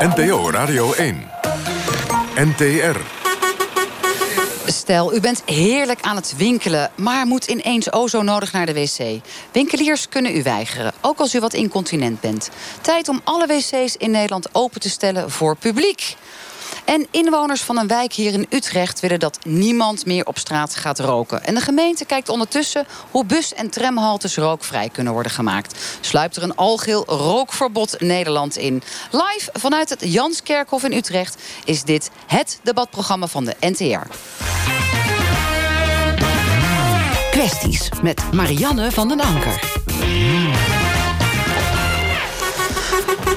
NPO Radio 1. NTR. Stel, u bent heerlijk aan het winkelen, maar moet ineens o zo nodig naar de wc. Winkeliers kunnen u weigeren, ook als u wat incontinent bent. Tijd om alle wc's in Nederland open te stellen voor publiek. En inwoners van een wijk hier in Utrecht willen dat niemand meer op straat gaat roken. En de gemeente kijkt ondertussen hoe bus- en tramhaltes rookvrij kunnen worden gemaakt. Sluipt er een algeheel rookverbod Nederland in. Live vanuit het Janskerkhof in Utrecht is dit het debatprogramma van de NTR. Kwesties met Marianne van den Anker.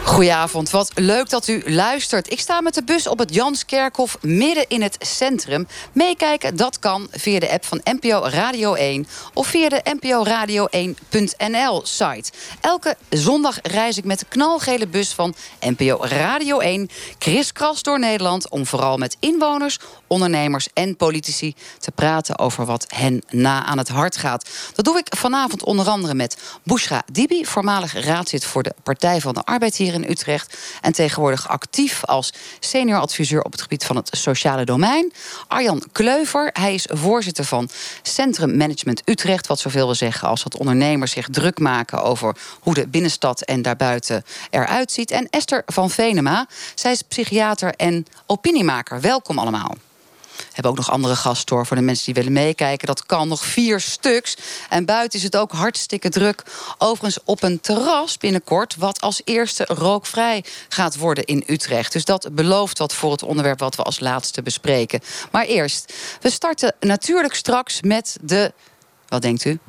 Goedenavond, wat leuk dat u luistert. Ik sta met de bus op het Janskerkhof midden in het centrum. Meekijken, dat kan via de app van NPO Radio 1... of via de NPO Radio 1.nl site. Elke zondag reis ik met de knalgele bus van NPO Radio 1... kriskras door Nederland om vooral met inwoners, ondernemers en politici... te praten over wat hen na aan het hart gaat. Dat doe ik vanavond onder andere met Bushra Dibi... voormalig raadslid voor de Partij van de Arbeid hier in Utrecht. En tegenwoordig actief als senior adviseur op het gebied van het sociale domein. Arjan Kleuver, hij is voorzitter van Centrum Management Utrecht. Wat zoveel wil zeggen als dat ondernemers zich druk maken over hoe de binnenstad en daarbuiten eruit ziet. En Esther van Venema, zij is psychiater en opiniemaker. Welkom allemaal hebben ook nog andere gasten hoor, voor de mensen die willen meekijken. Dat kan nog vier stuks. En buiten is het ook hartstikke druk. Overigens op een terras binnenkort, wat als eerste rookvrij gaat worden in Utrecht. Dus dat belooft wat voor het onderwerp wat we als laatste bespreken. Maar eerst, we starten natuurlijk straks met de. Wat denkt u?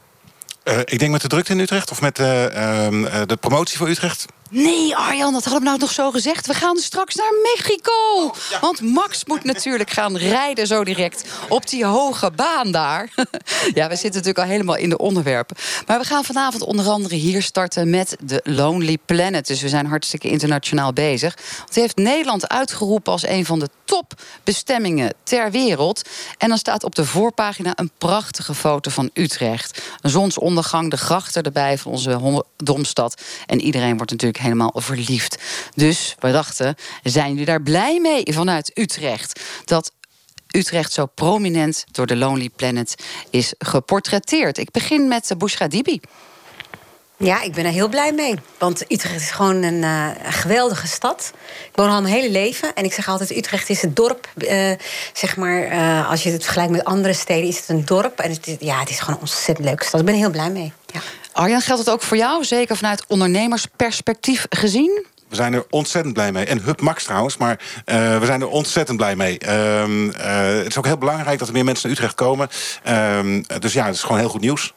Uh, ik denk met de drukte in Utrecht of met uh, uh, de promotie voor Utrecht. Nee, Arjan, dat hadden we nou nog zo gezegd. We gaan straks naar Mexico. Oh, Want Max moet natuurlijk gaan rijden zo direct op die hoge baan daar. ja, we zitten natuurlijk al helemaal in de onderwerpen. Maar we gaan vanavond onder andere hier starten met de Lonely Planet. Dus we zijn hartstikke internationaal bezig. Want heeft Nederland uitgeroepen als een van de topbestemmingen ter wereld. En dan staat op de voorpagina een prachtige foto van Utrecht. Een zonsondergang, de grachten erbij van onze domstad. En iedereen wordt natuurlijk helemaal verliefd. Dus we dachten, zijn jullie daar blij mee vanuit Utrecht? Dat Utrecht zo prominent door de Lonely Planet is geportretteerd. Ik begin met Bushra Dibi. Ja, ik ben er heel blij mee. Want Utrecht is gewoon een, uh, geweldige stad. Ik woon al mijn hele leven. En ik zeg altijd, Utrecht is het dorp. Uh, zeg maar, uh, als je het vergelijkt met andere steden, is het een dorp. En het, ja, het is gewoon een ontzettend leuke stad. Ik ben er heel blij mee. Ja. Arjan, geldt het ook voor jou? Zeker vanuit ondernemersperspectief gezien? We zijn er ontzettend blij mee. En Hub Max trouwens, maar uh, we zijn er ontzettend blij mee. Uh, uh, het is ook heel belangrijk dat er meer mensen naar Utrecht komen. Ehm, dus ja, het is gewoon heel goed nieuws.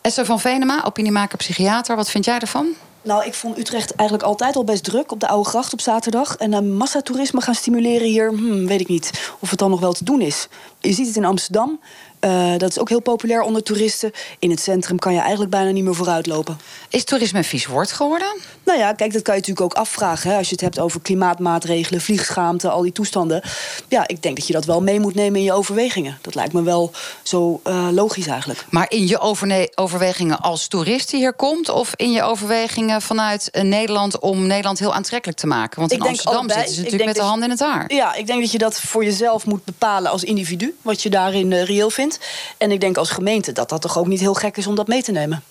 Esther van Venema, opiniemaker, psychiater. Wat vind jij ervan? Nou, ik vond Utrecht eigenlijk altijd al best druk op de Oude Gracht op zaterdag. En een massatoerisme gaan stimuleren hier, hmm, weet ik niet of het dan nog wel te doen is. Je ziet het in Amsterdam. Uh, dat is ook heel populair onder toeristen. In het centrum kan je eigenlijk bijna niet meer vooruitlopen. Is toerisme een vies woord geworden? Nou ja, kijk, dat kan je natuurlijk ook afvragen. Hè, als je het hebt over klimaatmaatregelen, vliegschaamte, al die toestanden. Ja, ik denk dat je dat wel mee moet nemen in je overwegingen. Dat lijkt me wel zo uh, logisch eigenlijk. Maar in je overwegingen als toerist die hier komt... of in je overwegingen vanuit uh, Nederland om Nederland heel aantrekkelijk te maken? Want in Amsterdam zitten ze natuurlijk met de hand in het haar. Ja, ik denk dat je dat voor jezelf moet bepalen als individu. Wat je daarin uh, reëel vindt. En ik denk als gemeente dat dat toch ook niet heel gek is om dat mee te nemen.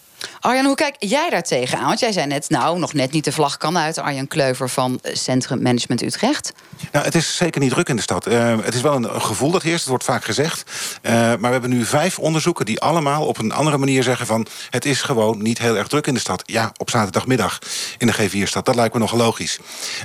Arjan, hoe kijk jij daar tegenaan? Want jij zei net, nou, nog net niet de vlag kan uit. Arjan Kleuver van eh, Centrum Management Utrecht. Nou, het is zeker niet druk in de stad. Uh, het is wel een, gevoel dat heerst, het wordt vaak gezegd. Uh, maar we hebben nu vijf onderzoeken die allemaal op een andere manier zeggen van... het is gewoon niet heel erg druk in de stad. Ja, op zaterdagmiddag in de G4-stad, dat lijkt me nog logisch.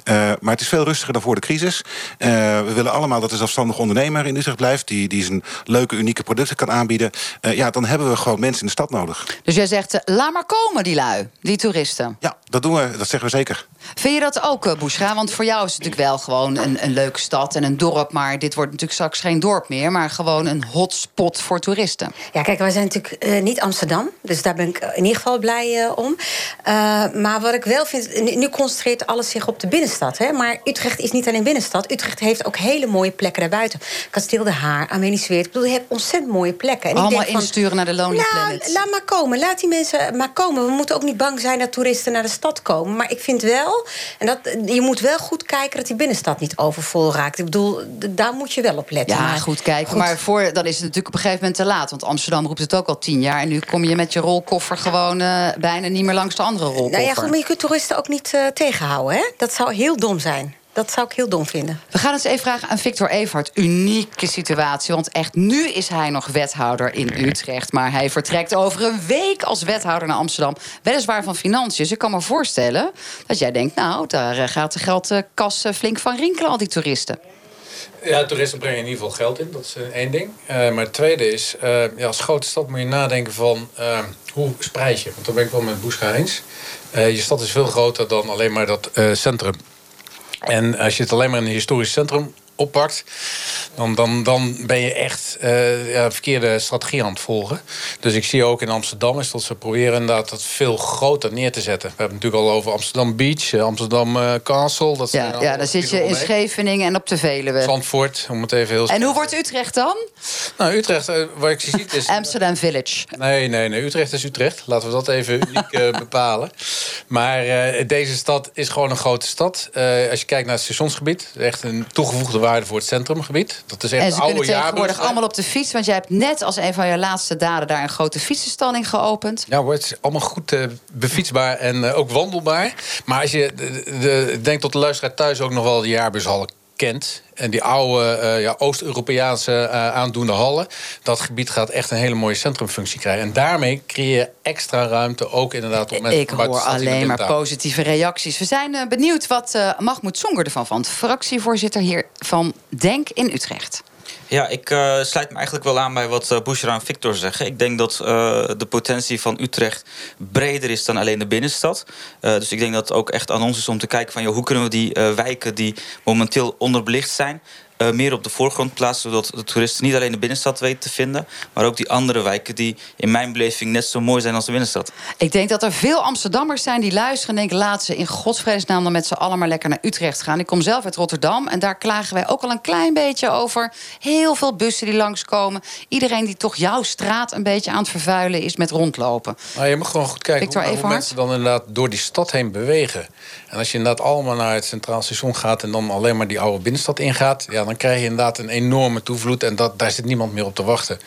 Uh, maar het is veel rustiger dan voor de crisis. we willen allemaal dat de zelfstandig ondernemer in Utrecht blijft... die, die zijn leuke, unieke producten kan aanbieden. ja, dan hebben we gewoon mensen in de stad nodig. Dus jij zegt, laat maar komen die lui, die toeristen. Ja, dat doen we, dat zeggen we zeker. Vind je dat ook, Bushra? Want voor jou is het natuurlijk wel gewoon een, een leuke stad en een dorp. Maar dit wordt natuurlijk straks geen dorp meer, maar gewoon een hotspot voor toeristen. Ja, kijk, wij zijn natuurlijk uh, niet Amsterdam. Dus daar ben ik in ieder geval blij uh, om. Uh, maar wat ik wel vind, nu, nu, concentreert alles zich op de binnenstad. Hè? Maar Utrecht is niet alleen binnenstad. Utrecht heeft ook hele mooie plekken daarbuiten. Kasteel de Haar, Amelie Zweert. Ik bedoel, je hebt ontzettend mooie plekken. En Allemaal ik denk insturen van, naar de Lonely nou, Planet. Laat maar komen. Laat die mensen maar komen. We moeten ook niet bang zijn dat toeristen naar de stad komen. Maar ik vind wel, en dat, je moet wel goed kijken dat die binnenstad niet overvol raakt. Ik bedoel, daar moet je wel op letten. Ja, maar, goed kijken. Maar voor, dan is het natuurlijk op een gegeven moment te laat. Want Amsterdam roept het ook al tien jaar. En nu kom je met je rolkoffer gewoon uh, bijna niet meer langs de andere rolkoffer. Nou ja, goed, maar je kunt toeristen ook niet uh, tegenhouden. Hè? Dat zou heel dom zijn. Dat zou ik heel dom vinden. We gaan eens even vragen aan Victor Evert. Unieke situatie, want echt nu is hij nog wethouder in Utrecht. Maar hij vertrekt over een week als wethouder naar Amsterdam. Weliswaar van financiën. Dus ik kan me voorstellen dat jij denkt... nou, daar eh, gaat de geldkas flink van rinkelen, al die toeristen. Ja, toeristen brengen in ieder geval geld in. Dat is één ding. Uh, maar het tweede is, uh, ja, als grote stad moet je nadenken van uh, hoe spreid je. Want dan ben ik wel met Boescha eens. je stad is veel groter dan alleen maar dat centrum. En als je het alleen maar in een historisch centrum oppakt, dan, dan, dan ben je echt uh, ja, verkeerde strategie aan het volgen. Dus ik zie ook in Amsterdam is dat ze proberen inderdaad dat veel groter neer te zetten. We hebben het natuurlijk al over Amsterdam Beach, eh, Amsterdam uh, Castle. Dat ja, ja dan zit je in Scheveningen en op de Veluwe. Zandvoort, om het even heel... En hoe wordt Utrecht dan? Nou, Utrecht, uh, waar ik zie is... Amsterdam Village. Nee, nee, nee. Utrecht is Utrecht. Laten we dat even uniek bepalen. Maar deze stad is gewoon een grote stad. als je kijkt naar het stationsgebied, echt een toegevoegde waarde voor het centrumgebied. Dat is echt en ze oude kunnen tegenwoordig allemaal op de fiets. Want jij hebt net als een van je laatste daden daar een grote fietsenstalling geopend. Ja, het is allemaal goed uh, befietsbaar en uh, ook wandelbaar. Maar als je, de, de, ik denk dat de luisteraar thuis ook nog wel de jaarbushallen kent. En die oude uh, ja, Oost-Europese uh, aandoende hallen. Dat gebied gaat echt een hele mooie centrumfunctie krijgen. En daarmee creëer je extra ruimte ook inderdaad op mensen. Ik hoor alleen maar positieve reacties. We zijn uh, benieuwd wat Mahmoud Songer ervan vond. Fractievoorzitter hier van Denk in Utrecht. Ja, ik uh, sluit me eigenlijk wel aan bij wat uh, Bushra en Victor zeggen. Ik denk dat uh, de potentie van Utrecht breder is dan alleen de binnenstad. dus ik denk dat het ook echt aan ons is om te kijken van... Joh, hoe kunnen we die wijken die momenteel onderbelicht zijn... Uh, meer op de voorgrond plaatsen... zodat de toeristen niet alleen de binnenstad weten te vinden... maar ook die andere wijken die in mijn beleving net zo mooi zijn als de binnenstad. Ik denk dat er veel Amsterdammers zijn die luisteren... en denken, laat ze in godsvredesnaam dan met z'n allen maar lekker naar Utrecht gaan. Ik kom zelf uit Rotterdam en daar klagen wij ook al een klein beetje over. Heel veel bussen die langskomen. Iedereen die toch jouw straat een beetje aan het vervuilen is met rondlopen. Maar je moet gewoon goed kijken Victor hoe, hoe mensen dan inderdaad door die stad heen bewegen. En als je inderdaad allemaal naar het Centraal Station gaat... en dan alleen maar die oude binnenstad ingaat... Ja, dan krijg je inderdaad een enorme toevloed... en dat, daar zit niemand meer op te wachten.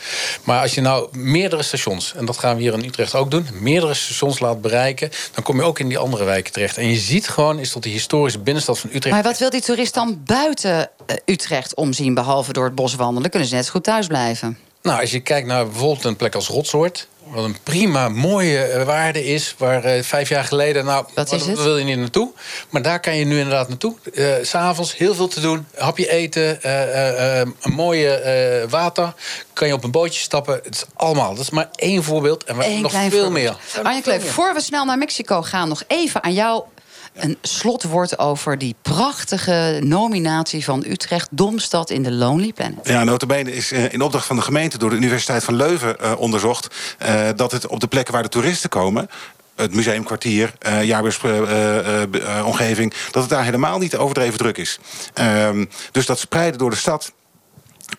Maar als je nou meerdere stations, en dat gaan we hier in Utrecht ook doen... meerdere stations laat bereiken, dan kom je ook in die andere wijken terecht. En je ziet gewoon, is tot die historische binnenstad van Utrecht... Maar wat wil die toerist dan buiten eh, Utrecht omzien... behalve door het bos wandelen? Kunnen ze net goed thuis blijven? Nou, als je kijkt naar bijvoorbeeld een plek als Rotsoort... Wat een prima, mooie eh, waarde is. Waar uh, vijf jaar geleden, nou, wat is het? wil je niet naartoe. Maar daar kan je nu inderdaad naartoe. Uh, S'avonds heel veel te doen. Hapje eten, uh, een mooie water. Kan je op een bootje stappen. Het is allemaal. Dat is maar één voorbeeld. En we hebben nog veel voorbeeld. meer. Arjen Kleef, voor we snel naar Mexico gaan... nog even aan jou een slotwoord over die prachtige nominatie van Utrecht... Domstad in de Lonely Planet. Ja, notabene is in opdracht van de gemeente... door de Universiteit van Leuven uh, onderzocht... Uh, dat het op de plekken waar de toeristen komen het museumkwartier, uh, jaarbeursomgeving... Dat het daar helemaal niet overdreven druk is. Uh, dus dat spreiden door de stad...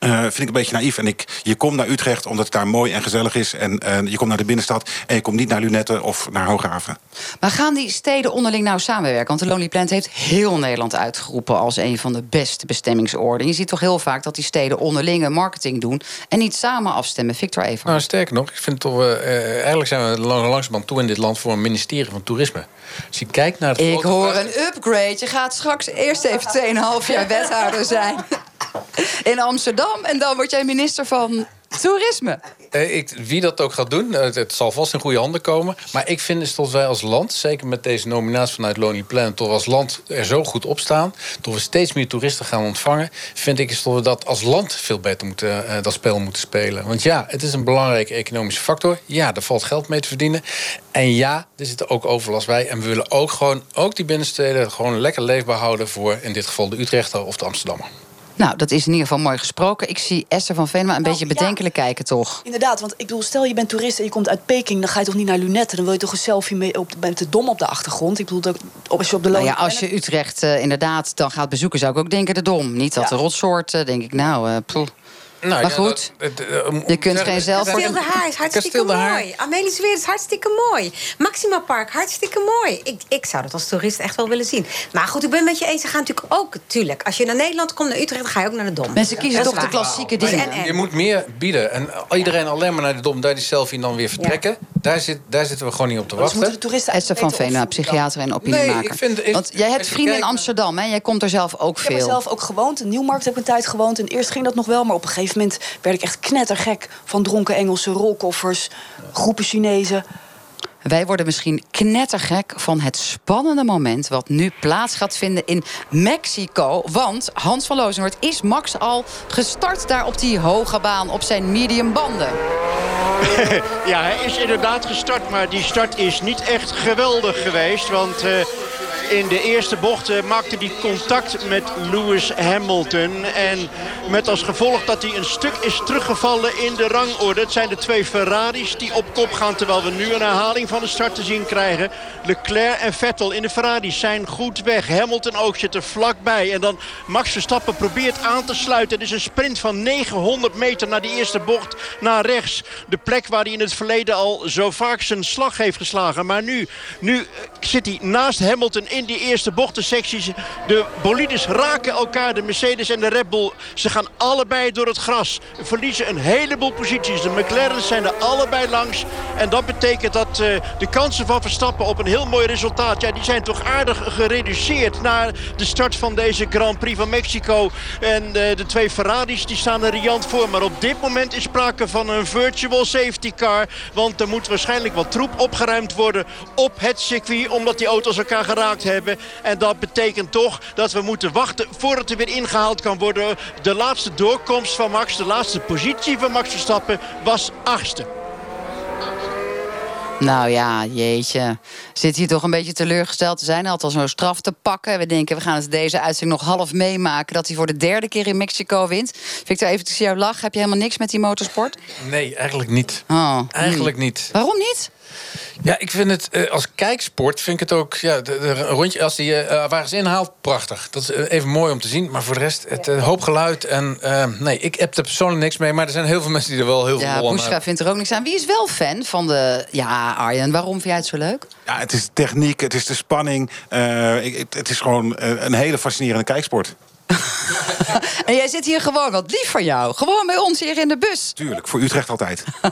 Uh, vind ik een beetje naïef. En ik, je komt naar Utrecht omdat het daar mooi en gezellig is. En uh, je komt naar de binnenstad en je komt niet naar Lunetten of naar Hooghaven. Maar gaan die steden onderling nou samenwerken? Want de Lonely Planet heeft heel Nederland uitgeroepen... als een van de beste bestemmingsoorden. Je ziet toch heel vaak dat die steden onderlinge marketing doen... en niet samen afstemmen. Victor Even. Nou, sterker nog, ik vind toch, uh, eigenlijk zijn we langzamerhand toe in dit land... voor een ministerie van Toerisme. Als je kijkt naar het Ik hoor een upgrade. Je gaat straks eerst even 2,5 jaar wethouder zijn in Amsterdam. En dan word jij minister van Toerisme. Eh, ik, wie dat ook gaat doen, het, het, zal vast in goede handen komen. Maar ik vind dus dat wij als land, zeker met deze nominatie vanuit Lonely Planet... toch als land er zo goed op staan, dat we steeds meer toeristen gaan ontvangen... vind ik dat we dat als land veel beter moeten, uh, dat spel moeten spelen. Want ja, het is een belangrijke economische factor. Ja, er valt geld mee te verdienen. En ja, er zit ook overlast bij. En we willen ook gewoon, ook die binnensteden, gewoon lekker leefbaar houden... voor in dit geval de Utrechter of de Amsterdammer. Nou, dat is in ieder geval mooi gesproken. Ik zie Esther van Venema een nou, beetje bedenkelijk ja. kijken, toch? Inderdaad, want ik bedoel, stel je bent toerist en je komt uit Peking... dan ga je toch niet naar Lunetten? Dan wil je toch een selfie mee op, met de dom op de achtergrond? Ik bedoel, dat, als je op de nou ja, als je Utrecht uh, inderdaad dan gaat bezoeken... zou ik ook denken de dom. Niet dat ja. de rotsoort, uh, denk ik, nou... Uh, Nou, maar ja, goed, dat- het, eh, om- je kunt geen zelf... Kasteel de Haar is hartstikke mooi. Amelie Zweer is hartstikke mooi. Maxima Park, hartstikke mooi. Ik, ik zou dat als toerist echt wel willen zien. Maar goed, ik ben het met je eens. Ze gaan natuurlijk ook, tuurlijk. Als je naar Nederland komt, naar Utrecht, dan ga je ook naar de Dom. Mensen kiezen Dat is toch de klassieke dingen. en- en. Je moet meer bieden. En iedereen alleen maar naar de dom, daar die selfie en dan weer vertrekken. Daar, zit, daar zitten we gewoon niet op te Dus moeten wachten. de toeristen Esther van Veenendaal, psychiater en opiniemaker. Nee, ik vind- ik- Want jij hebt vrienden in Amsterdam, hè? Jij komt er zelf ook Ik heb er veel. zelf ook gewoond. In Nieuwmarkt heb ik een tijd gewoond. En eerst ging dat nog wel. Maar op een gegeven moment werd ik echt knettergek... van dronken Engelse rolkoffers, groepen Chinezen. Wij worden misschien knettergek van het spannende moment... wat nu plaats gaat vinden in Mexico. Want Hans van Loosenhoort is Max al gestart daar op die hoge baan... op zijn medium banden. Ja, hij is inderdaad gestart, maar die start is niet echt geweldig geweest. Want eh, in de eerste bocht maakte hij contact met Lewis Hamilton. En met als gevolg dat hij een stuk is teruggevallen in de rangorde. Het zijn de twee Ferraris die op kop gaan... terwijl we nu een herhaling van de start te zien krijgen. Leclerc en Vettel in de Ferraris zijn goed weg. Hamilton ook zit er vlakbij. En dan Max Verstappen probeert aan te sluiten. Het is een sprint van 900 meter naar die eerste bocht naar rechts. De plek waar hij in het verleden al zo vaak zijn slag heeft geslagen. Maar nu, nu zit hij naast Hamilton in die eerste bochtensecties. De bolides raken elkaar, de Mercedes en de Red Bull. Ze gaan allebei door het gras. Verliezen een heleboel posities. De McLaren's zijn er allebei langs. En dat betekent dat eh, de kansen van Verstappen op een heel mooi resultaat... Ja, die zijn toch aardig gereduceerd na de start van deze Grand Prix van Mexico. En eh, de twee Ferraris die staan er riant voor. Maar op dit moment is sprake van een virtual safety car. Want er moet waarschijnlijk wat troep opgeruimd worden op het circuit... omdat die auto's elkaar geraakt hebben. En dat betekent toch dat we moeten wachten voordat er weer ingehaald kan worden. De laatste doorkomst van Max, de laatste positie van Max Verstappen was achtste. Nou ja, jeetje. Zit hier toch een beetje teleurgesteld te zijn. Hij had al zo'n straf te pakken. We denken, we gaan het deze uitzending nog half meemaken... dat hij voor de derde keer in Mexico wint. Victor, even te jou lachen. Heb je helemaal niks met die motorsport? Nee, eigenlijk niet. Oh, Eigenlijk hmm. niet. Waarom niet? Ja, ik vind het eh, als kijksport vind ik het ook. Ja, de, rondje als die eh, wagens inhaalt, prachtig. Dat is eh, even mooi om te zien. Maar voor de rest, het eh, hoop geluid. En eh, nee, ik heb er persoonlijk niks mee. Maar er zijn heel veel mensen die er wel heel veel Ja, aan Bushra hebben. vindt er ook niks aan. Wie is wel fan van de... Ja, Arjen, waarom vind jij het zo leuk? Ja, het is de techniek, het is de spanning. Eh, ik- het, het is gewoon eh, een hele fascinerende kijksport. En jij zit hier gewoon, wat lief van jou. Gewoon bij ons hier in de bus. Tuurlijk, voor Utrecht altijd.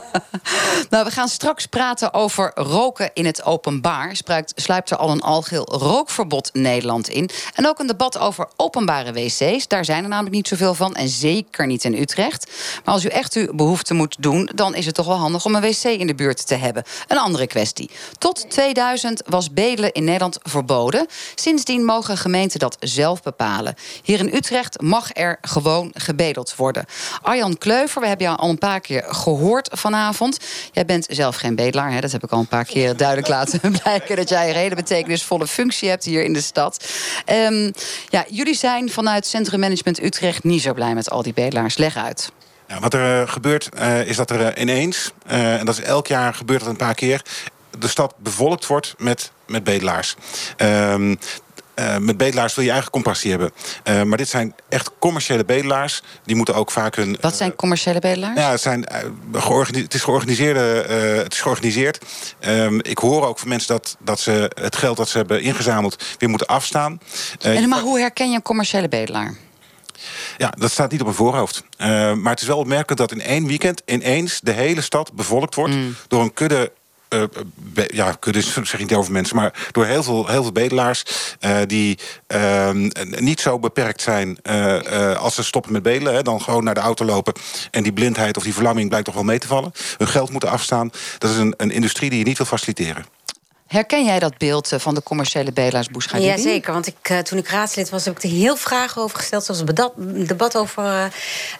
Nou, we gaan straks praten over roken in het openbaar. Spruit, sluipt er al een algeheel rookverbod Nederland in. En ook een debat over openbare wc's. Daar zijn er namelijk niet zoveel van. En zeker niet in Utrecht. Maar als u echt uw behoefte moet doen... dan is het toch wel handig om een wc in de buurt te hebben. Een andere kwestie. Tot 2000 was bedelen in Nederland verboden. Sindsdien mogen gemeenten dat zelf bepalen. Hier in Utrecht mag er gewoon gebedeld worden. Arjan Kleuver, we hebben jou al een paar keer gehoord vanavond. Jij bent zelf geen bedelaar, hè? dat heb ik al een paar keer duidelijk laten blijken... dat jij een hele betekenisvolle functie hebt hier in de stad. Ehm, ja, jullie zijn vanuit Centrum Management Utrecht niet zo blij met al die bedelaars. Leg uit. Ja, wat er eh, gebeurt, eh, is dat er eh, ineens, eh, en dat is elk jaar gebeurt dat een paar keer, de stad bevolkt wordt met, met bedelaars. Ehm, eh, met bedelaars wil je eigen compassie hebben. Eh, maar dit zijn echt commerciële bedelaars. Die moeten ook vaak hun. Wat zijn commerciële bedelaars? Ja, het, zijn, eh, het is georganiseerde. eh, het is georganiseerd. Ehm, ik hoor ook van mensen dat, dat ze het geld dat ze hebben ingezameld weer moeten afstaan. Eh, en, maar hoe herken je een commerciële bedelaar? ja, dat staat niet op een voorhoofd. Eh, maar het is wel opmerkelijk dat in één weekend ineens de hele stad bevolkt wordt door een kudde. Eh, ja, kudde zeg ik niet over mensen, maar door heel veel, heel veel bedelaars eh, die ehm, niet zo beperkt zijn eh, als ze stoppen met bedelen. Hè, dan gewoon naar de auto lopen en die blindheid of die verlamming blijkt toch wel mee te vallen. Hun geld moeten afstaan. Dat is een, een industrie die je niet wil faciliteren. Herken jij dat beeld eh, van de commerciële bedelaars? Ja, zeker. Want ik, eh, toen ik raadslid was, heb ik er heel vragen over gesteld. Zoals een debat over.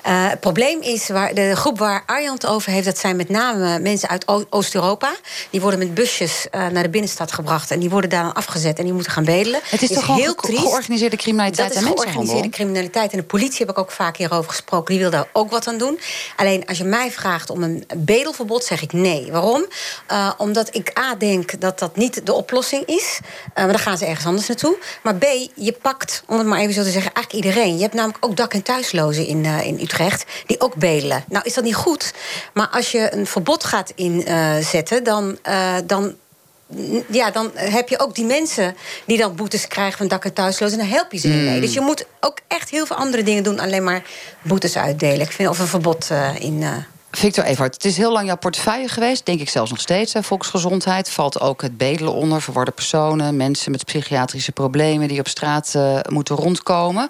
eh, het probleem is, waar, de groep waar Arjan het over heeft... dat zijn met name mensen uit Oost-Europa. Die worden met busjes naar de binnenstad gebracht. En die worden daar dan afgezet en die moeten gaan bedelen. Het is toch heel ge- triest. georganiseerde criminaliteit Dat en is georganiseerde criminaliteit. En de politie heb ik ook vaak hierover gesproken. Die wil daar ook wat aan doen. Alleen als je mij vraagt om een bedelverbod, zeg ik nee. Waarom? Omdat ik A denk dat dat niet de oplossing is. Maar dan gaan ze ergens anders naartoe. Maar B, je pakt, om het maar even zo te zeggen, eigenlijk iedereen. Je hebt namelijk ook dak- en thuislozen in, uh, in Utrecht die ook bedelen. Nou is dat niet goed, maar als je een verbod gaat inzetten, dan, dan ja, dan heb je ook die mensen die dan boetes krijgen van dak- en thuislozen. En dan help je ze niet mee. Hmm. Dus je moet ook echt heel veel andere dingen doen, alleen maar boetes uitdelen. Ik vind of een verbod uh, in. Uh, Victor Evert, het is heel lang jouw portefeuille geweest, denk ik zelfs nog steeds. Hè. Volksgezondheid valt ook het bedelen onder, verwarde personen, mensen met psychiatrische problemen die op straat uh, moeten rondkomen.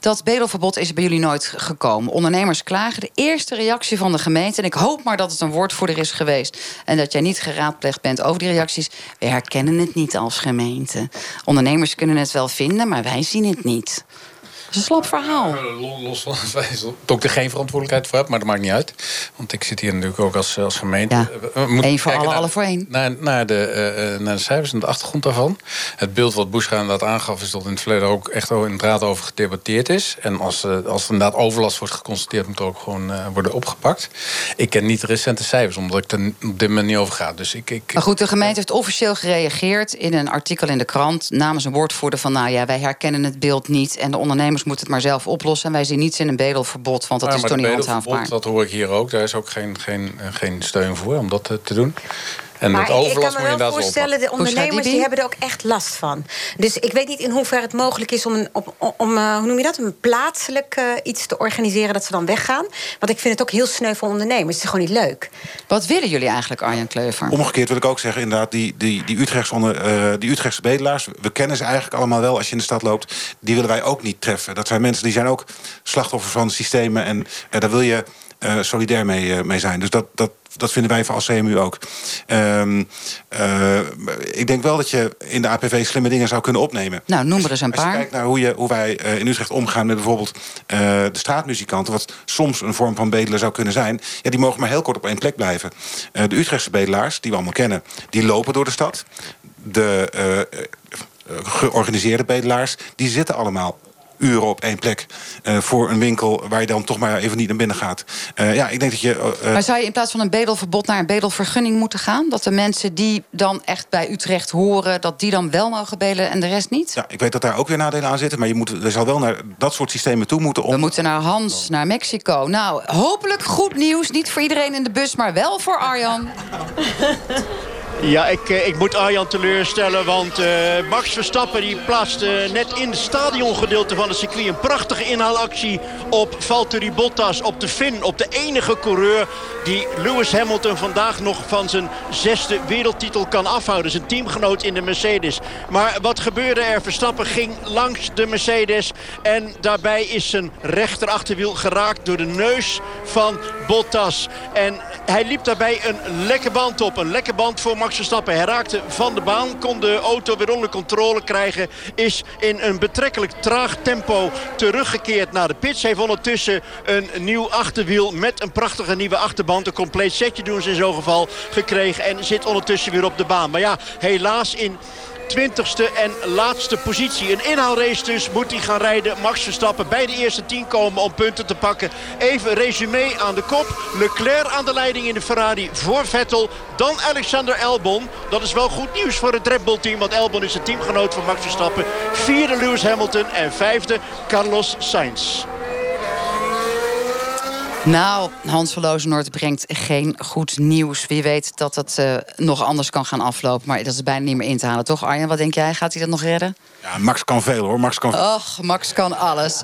Dat bedelverbod is bij jullie nooit gekomen. Ondernemers klagen. De eerste reactie van de gemeente, en ik hoop maar dat het een woordvoerder is geweest en dat jij niet geraadpleegd bent over die reacties. We herkennen het niet als gemeente. Ondernemers kunnen het wel vinden, maar wij zien het niet. Is een slap verhaal. Los van het feit dat ik er geen verantwoordelijkheid voor heb, maar dat maakt niet uit. Want ik zit hier natuurlijk ook als, als gemeente. Ja. Eén voor alle, naar, alle voor één. Naar, naar, de, uh, naar de cijfers en de achtergrond daarvan. Het beeld wat Boescha inderdaad aangaf, is dat in het verleden ook echt inderdaad over gedebatteerd is. En als, uh, als er inderdaad overlast wordt geconstateerd, moet er ook gewoon uh, worden opgepakt. Ik ken niet de recente cijfers, omdat ik er op dit moment niet over ga. Dus ik, ik, maar goed, de gemeente heeft officieel gereageerd in een artikel in de krant namens een woordvoerder van nou ja, wij herkennen het beeld niet en de ondernemers moeten het maar zelf oplossen. En wij zien niets in een bedelverbod, want dat ja, is toch niet handhaafbaar. Dat hoor ik hier ook. Daar is ook geen, geen, geen steun voor om dat te doen. En maar met overlast ik kan me wel voorstellen, de ondernemers die hebben er ook echt last van. Dus ik weet niet in hoeverre het mogelijk is om, een, op, om uh, hoe noem je dat, een plaatselijk uh, iets te organiseren dat ze dan weggaan. Want ik vind het ook heel sneu voor ondernemers. Het is gewoon niet leuk. Wat willen jullie eigenlijk, Arjan Kleuver? Omgekeerd wil ik ook zeggen, inderdaad, die, die, die, Utrechtse, onder, uh, die Utrechtse bedelaars, we kennen ze eigenlijk allemaal wel als je in de stad loopt. Die willen wij ook niet treffen. Dat zijn mensen die zijn ook slachtoffers van systemen. En daar wil je solidair mee, mee zijn. Dus dat, dat dat vinden wij als CMU ook. Um, uh, ik denk wel dat je in de APV slimme dingen zou kunnen opnemen. Nou, noem er eens een paar. Als je kijkt naar hoe, je, hoe wij in Utrecht omgaan met bijvoorbeeld de straatmuzikanten... wat soms een vorm van bedelen zou kunnen zijn... ja, die mogen maar heel kort op één plek blijven. de Utrechtse bedelaars, die we allemaal kennen, die lopen door de stad. De georganiseerde bedelaars, die zitten allemaal uren op één plek uh, voor een winkel waar je dan toch maar even niet naar binnen gaat. Uh, ja, ik denk dat je. Uh, maar zou je in plaats van een bedelverbod naar een bedelvergunning moeten gaan? Dat de mensen die dan echt bij Utrecht horen, dat die dan wel mogen bedelen en de rest niet? Ja, ik weet dat daar ook weer nadelen aan zitten, maar je, moet, er zal wel naar dat soort systemen toe moeten. Om... We moeten naar Hans, naar Mexico. Nou, hopelijk goed nieuws. Niet voor iedereen in de bus, maar wel voor Arjan. Ja, ik, ik moet Arjan teleurstellen, want uh, Max Verstappen die plaatste net in het stadiongedeelte van het circuit een prachtige inhaalactie op Valtteri Bottas, op de Fin, op de enige coureur die Lewis Hamilton vandaag nog van zijn zesde wereldtitel kan afhouden. Zijn teamgenoot in de Mercedes. Maar wat gebeurde er? Verstappen ging langs de Mercedes en daarbij is zijn rechterachterwiel geraakt door de neus van Bottas. En hij liep daarbij een lekke band op, een lekke band voor Max Verstappen. Hij raakte van de baan, kon de auto weer onder controle krijgen. Is in een betrekkelijk traag tempo teruggekeerd naar de pits. Heeft ondertussen een nieuw achterwiel met een prachtige nieuwe achterband. Een compleet setje doen ze in zo'n geval gekregen. En zit ondertussen weer op de baan. Maar ja, helaas in 20ste en laatste positie. Een inhaalrace dus moet hij gaan rijden. Max Verstappen bij de eerste 10 komen om punten te pakken. Even resume aan de kop. Leclerc aan de leiding in de Ferrari voor Vettel. Dan Alexander Albon. Dat is wel goed nieuws voor het Red Bull team. Want Albon is de teamgenoot van Max Verstappen. Vierde Lewis Hamilton en vijfde Carlos Sainz. Nou, Hans van Lozenoord brengt geen goed nieuws. Wie weet dat het uh, nog anders kan gaan aflopen. Maar dat is bijna niet meer in te halen, toch Arjen? Wat denk jij? Gaat hij dat nog redden? Ja, Max kan veel hoor. Max kan... Och, Max kan alles.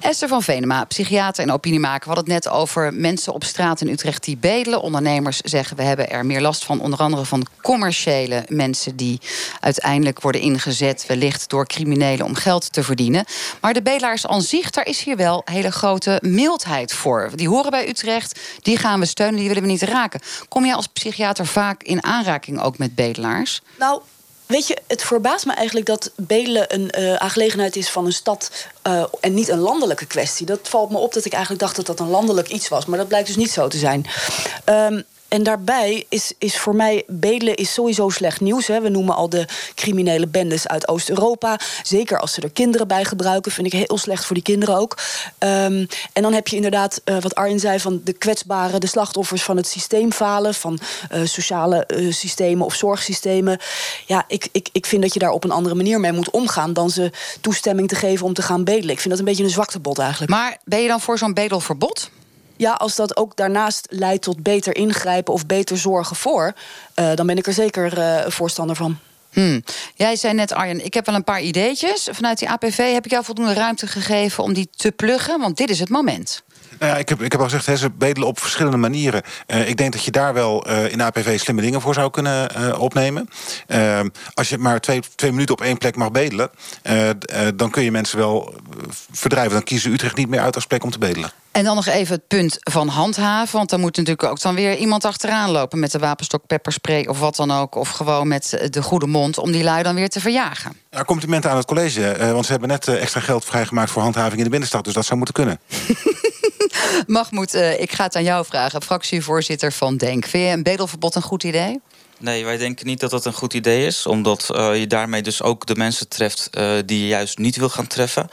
Esther van Venema, psychiater en opiniemaker. We hadden het net over mensen op straat in Utrecht die bedelen. Ondernemers zeggen we hebben er meer last van. Onder andere van commerciële mensen die uiteindelijk worden ingezet. Wellicht door criminelen om geld te verdienen. Maar de bedelaars aan zich, daar is hier wel hele grote mildheid voor. Die horen bij Utrecht, die gaan we steunen, die willen we niet raken. Kom jij als psychiater vaak in aanraking ook met bedelaars? Nou, Weet je, het verbaast me eigenlijk dat bedelen een uh, aangelegenheid is van een stad uh, en niet een landelijke kwestie. Dat valt me op dat ik eigenlijk dacht dat dat een landelijk iets was, maar dat blijkt dus niet zo te zijn. Um, en daarbij is, is voor mij bedelen is sowieso slecht nieuws. Hè. We noemen al de criminele bendes uit Oost-Europa. Zeker als ze er kinderen bij gebruiken, vind ik heel slecht voor die kinderen ook. Ehm, en dan heb je inderdaad, uh, wat Arjen zei, van de kwetsbaren, de slachtoffers van het systeemfalen, van uh, sociale uh, systemen of zorgsystemen. Ja, ik, ik, ik vind dat je daar op een andere manier mee moet omgaan dan ze toestemming te geven om te gaan bedelen. Ik vind dat een beetje een zwaktebod eigenlijk. Maar ben je dan voor zo'n bedelverbod? Ja, als dat ook daarnaast leidt tot beter ingrijpen of beter zorgen voor, uh, dan ben ik er zeker uh, voorstander van. Hmm. Jij zei net, Arjen, ik heb wel een paar ideetjes. Vanuit die APV heb ik jou voldoende ruimte gegeven om die te pluggen, want dit is het moment. Nou ja, ik, heb, ik heb al gezegd, hè, ze bedelen op verschillende manieren. Uh, ik denk dat je daar wel uh, in APV slimme dingen voor zou kunnen uh, opnemen. als je maar twee, twee minuten op één plek mag bedelen... dan kun je mensen wel verdrijven. Dan kiezen Utrecht niet meer uit als plek om te bedelen. En dan nog even het punt van handhaven. Want dan moet natuurlijk ook dan weer iemand achteraan lopen... met de wapenstok, pepperspray of wat dan ook. Of gewoon met de goede mond om die lui dan weer te verjagen. Ja, complimenten aan het college. want ze hebben net extra geld vrijgemaakt voor handhaving in de binnenstad. Dus dat zou moeten kunnen. Mahmoud, uh, ik ga het aan jou vragen. Fractievoorzitter van DENK. Vind je een bedelverbod een goed idee? Nee, wij denken niet dat dat een goed idee is. Omdat uh, je daarmee dus ook de mensen treft uh, die je juist niet wil gaan treffen.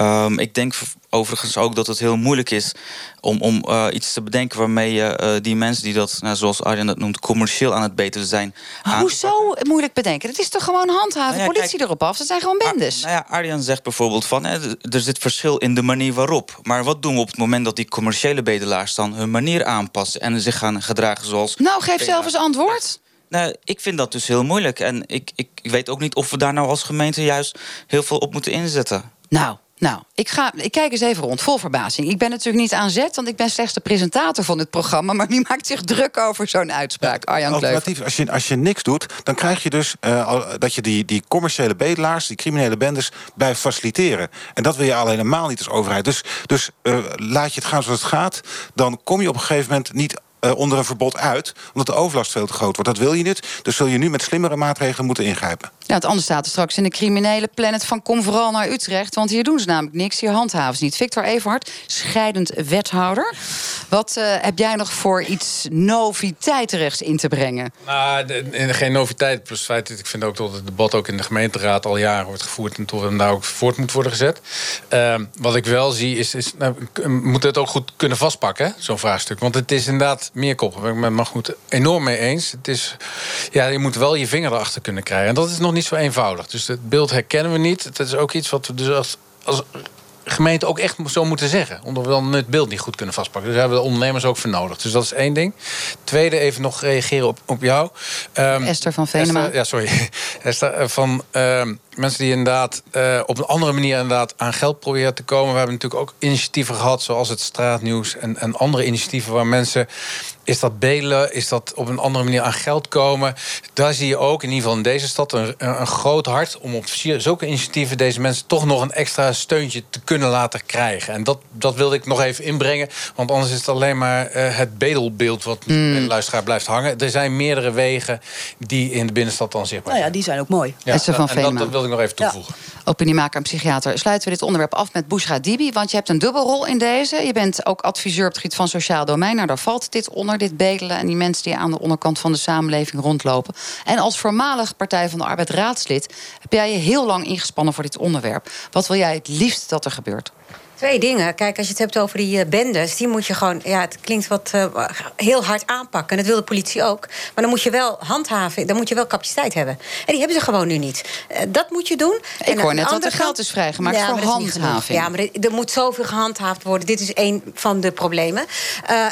Um, ik denk overigens ook dat het heel moeilijk is om, om uh, iets te bedenken waarmee je die mensen die dat, nou, zoals Arjen dat noemt, commercieel aan het beteren zijn. Hoezo moeilijk bedenken? Het is toch gewoon handhaven, nou ja, politie kijk, erop af. Dat zijn gewoon bendes. Nou ja, Arjen zegt bijvoorbeeld van hè, er zit verschil in de manier waarop. Maar wat doen we op het moment dat die commerciële bedelaars dan hun manier aanpassen en zich gaan gedragen zoals. Nou, geef zelf eens antwoord. Nou, ik vind dat dus heel moeilijk. En ik, ik, ik weet ook niet of we daar nou als gemeente juist heel veel op moeten inzetten. Nou, nou, ik, ga, ik kijk eens even rond, vol verbazing. Ik ben natuurlijk niet aan zet, want ik ben slechts de presentator van dit programma. Maar wie maakt zich druk over zo'n uitspraak, ja, Arjan Alternatief, als je, als je niks doet, dan krijg je dus uh, dat je die, die commerciële bedelaars, die criminele bendes, bij faciliteren. En dat wil je al helemaal niet als overheid. Dus, dus uh, laat je het gaan zoals het gaat, dan kom je op een gegeven moment niet uh, onder een verbod uit, omdat de overlast veel te groot wordt. Dat wil je niet, dus zul je nu met slimmere maatregelen moeten ingrijpen. Ja, het anders staat er straks in de criminele planet van kom vooral naar Utrecht, want hier doen ze namelijk niks, hier handhaven ze niet. Victor Everhard, scheidend wethouder. Wat uh, heb jij nog voor iets noviteitenrechts in te brengen? Nou, de, geen noviteit, plus het feit dat ik vind ook dat het debat ook in de gemeenteraad al jaren wordt gevoerd en tot en daar ook voort moet worden gezet. Uh, wat ik wel zie is, is nou, we moeten het ook goed kunnen vastpakken, zo'n vraagstuk. Want het is inderdaad meer koppen. Ik ben goed enorm mee eens. Het is, ja, je moet wel je vinger erachter kunnen krijgen. En dat is nog niet zo eenvoudig. Dus het beeld herkennen we niet. Het is ook iets wat we dus als gemeente ook echt zo moeten zeggen. Omdat we dan het beeld niet goed kunnen vastpakken. Dus daar hebben we de ondernemers ook voor nodig. Dus dat is één ding. Tweede, even nog reageren op, op jou. Um, Esther van Venema. Esther, ja, sorry. Esther, eh, van um, mensen die inderdaad uh, op een andere manier inderdaad aan geld proberen te komen. We hebben natuurlijk ook initiatieven gehad, zoals het straatnieuws en, en andere initiatieven waar mensen. Is dat bedelen? Is dat op een andere manier aan geld komen? Daar zie je ook, in ieder geval in deze stad, een, een groot hart om op zulke initiatieven deze mensen toch nog een extra steuntje te kunnen laten krijgen. En dat, dat wilde ik nog even inbrengen. Want anders is het alleen maar uh, het bedelbeeld wat mm. bij de luisteraar blijft hangen. Er zijn meerdere wegen die in de binnenstad dan zichtbaar zijn. Nou ja, die zijn ook mooi. Ja, van en dat, dat wilde ik nog even toevoegen. Ja. Opiniemaker en psychiater. Sluiten we dit onderwerp af met Bushra Dibi. Want je hebt een dubbelrol in deze. Je bent ook adviseur op het gebied van sociaal domein. Nou, daar valt dit dit bedelen. En die mensen die aan de onderkant van de samenleving rondlopen. En als voormalig Partij van de Arbeid raadslid... heb jij je heel lang ingespannen voor dit onderwerp. Wat wil jij het liefst dat er gebeurt? Twee dingen. Kijk, als je het hebt over die uh, bendes, die moet je gewoon, ja, het klinkt wat uh, heel hard aanpakken. En dat wil de politie ook. Maar dan moet je wel handhaven, dan moet je wel capaciteit hebben. En die hebben ze gewoon nu niet. Uh, dat moet je doen. Ik en hoor net dat er geld is vrijgemaakt ja, voor handhaving. Ja, maar er, er, moet zoveel gehandhaafd worden. Dit is een van de problemen.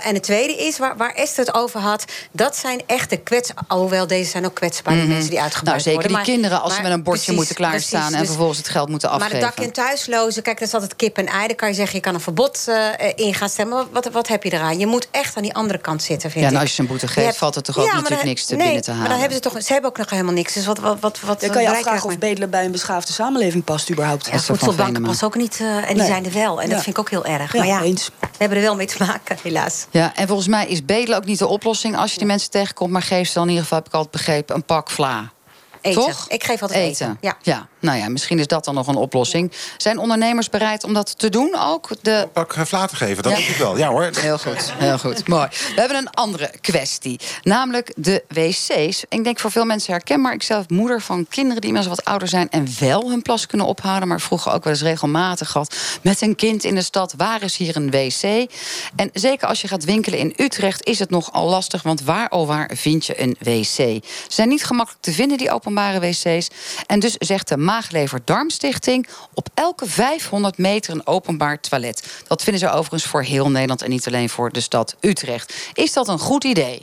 en het tweede is, waar, waar Esther het over had, dat zijn echte kwets. Alhoewel, deze zijn ook mm -hmm. mensen die uitgebuit nou, zeker worden. die kinderen, als ze met een bordje precies, moeten klaarstaan precies, en dus, vervolgens het geld moeten afgeven. Maar de dak- en thuislozen, kijk, dat is altijd kip en ei kan je zeggen, je kan een verbod uh, in gaan stemmen. Wat, wat heb je eraan? Je moet echt aan die andere kant zitten, vind ja, en als je ze een boete geeft, hebt... valt er toch ook natuurlijk niks te nee, binnen te halen. maar dan hebben ze toch... Ze hebben ook nog helemaal niks. Dus wat, wat, wat, wat dan kan je afvragen of bedelen bij een beschaafde samenleving past überhaupt. Ja, voedselbanken past ook niet. Uh, en die nee. zijn er wel. En dat vind ik ook heel erg. Ja, maar ja, eens. we hebben er wel mee te maken, helaas. Ja, en volgens mij is bedelen ook niet de oplossing... als je die mensen tegenkomt. Maar geef ze dan in ieder geval, heb ik altijd begrepen, een pak vla. Eten. Toch? Ik geef altijd eten. eten. Ja. Nou ja, misschien is dat dan nog een oplossing. Zijn ondernemers bereid om dat te doen ook? De... Pak te geven, dat Ja. ik wel. Ja hoor. Heel goed, heel goed. Mooi. We hebben een andere kwestie. Namelijk de wc's. Ik denk voor veel mensen herkenbaar. Ik zelf moeder van kinderen die inmiddels wat ouder zijn... en wel hun plas kunnen ophouden. Maar vroeger ook wel eens regelmatig gehad... met een kind in de stad. Waar is hier een wc? En zeker als je gaat winkelen in Utrecht... is het nogal lastig, want waar oh waar vind je een wc? Ze zijn niet gemakkelijk te vinden, die openbare wc's. En dus zegt de Maaglever Darmstichting... op elke 500 meter een openbaar toilet. Dat vinden ze overigens voor heel Nederland... en niet alleen voor de stad Utrecht. Is dat een goed idee?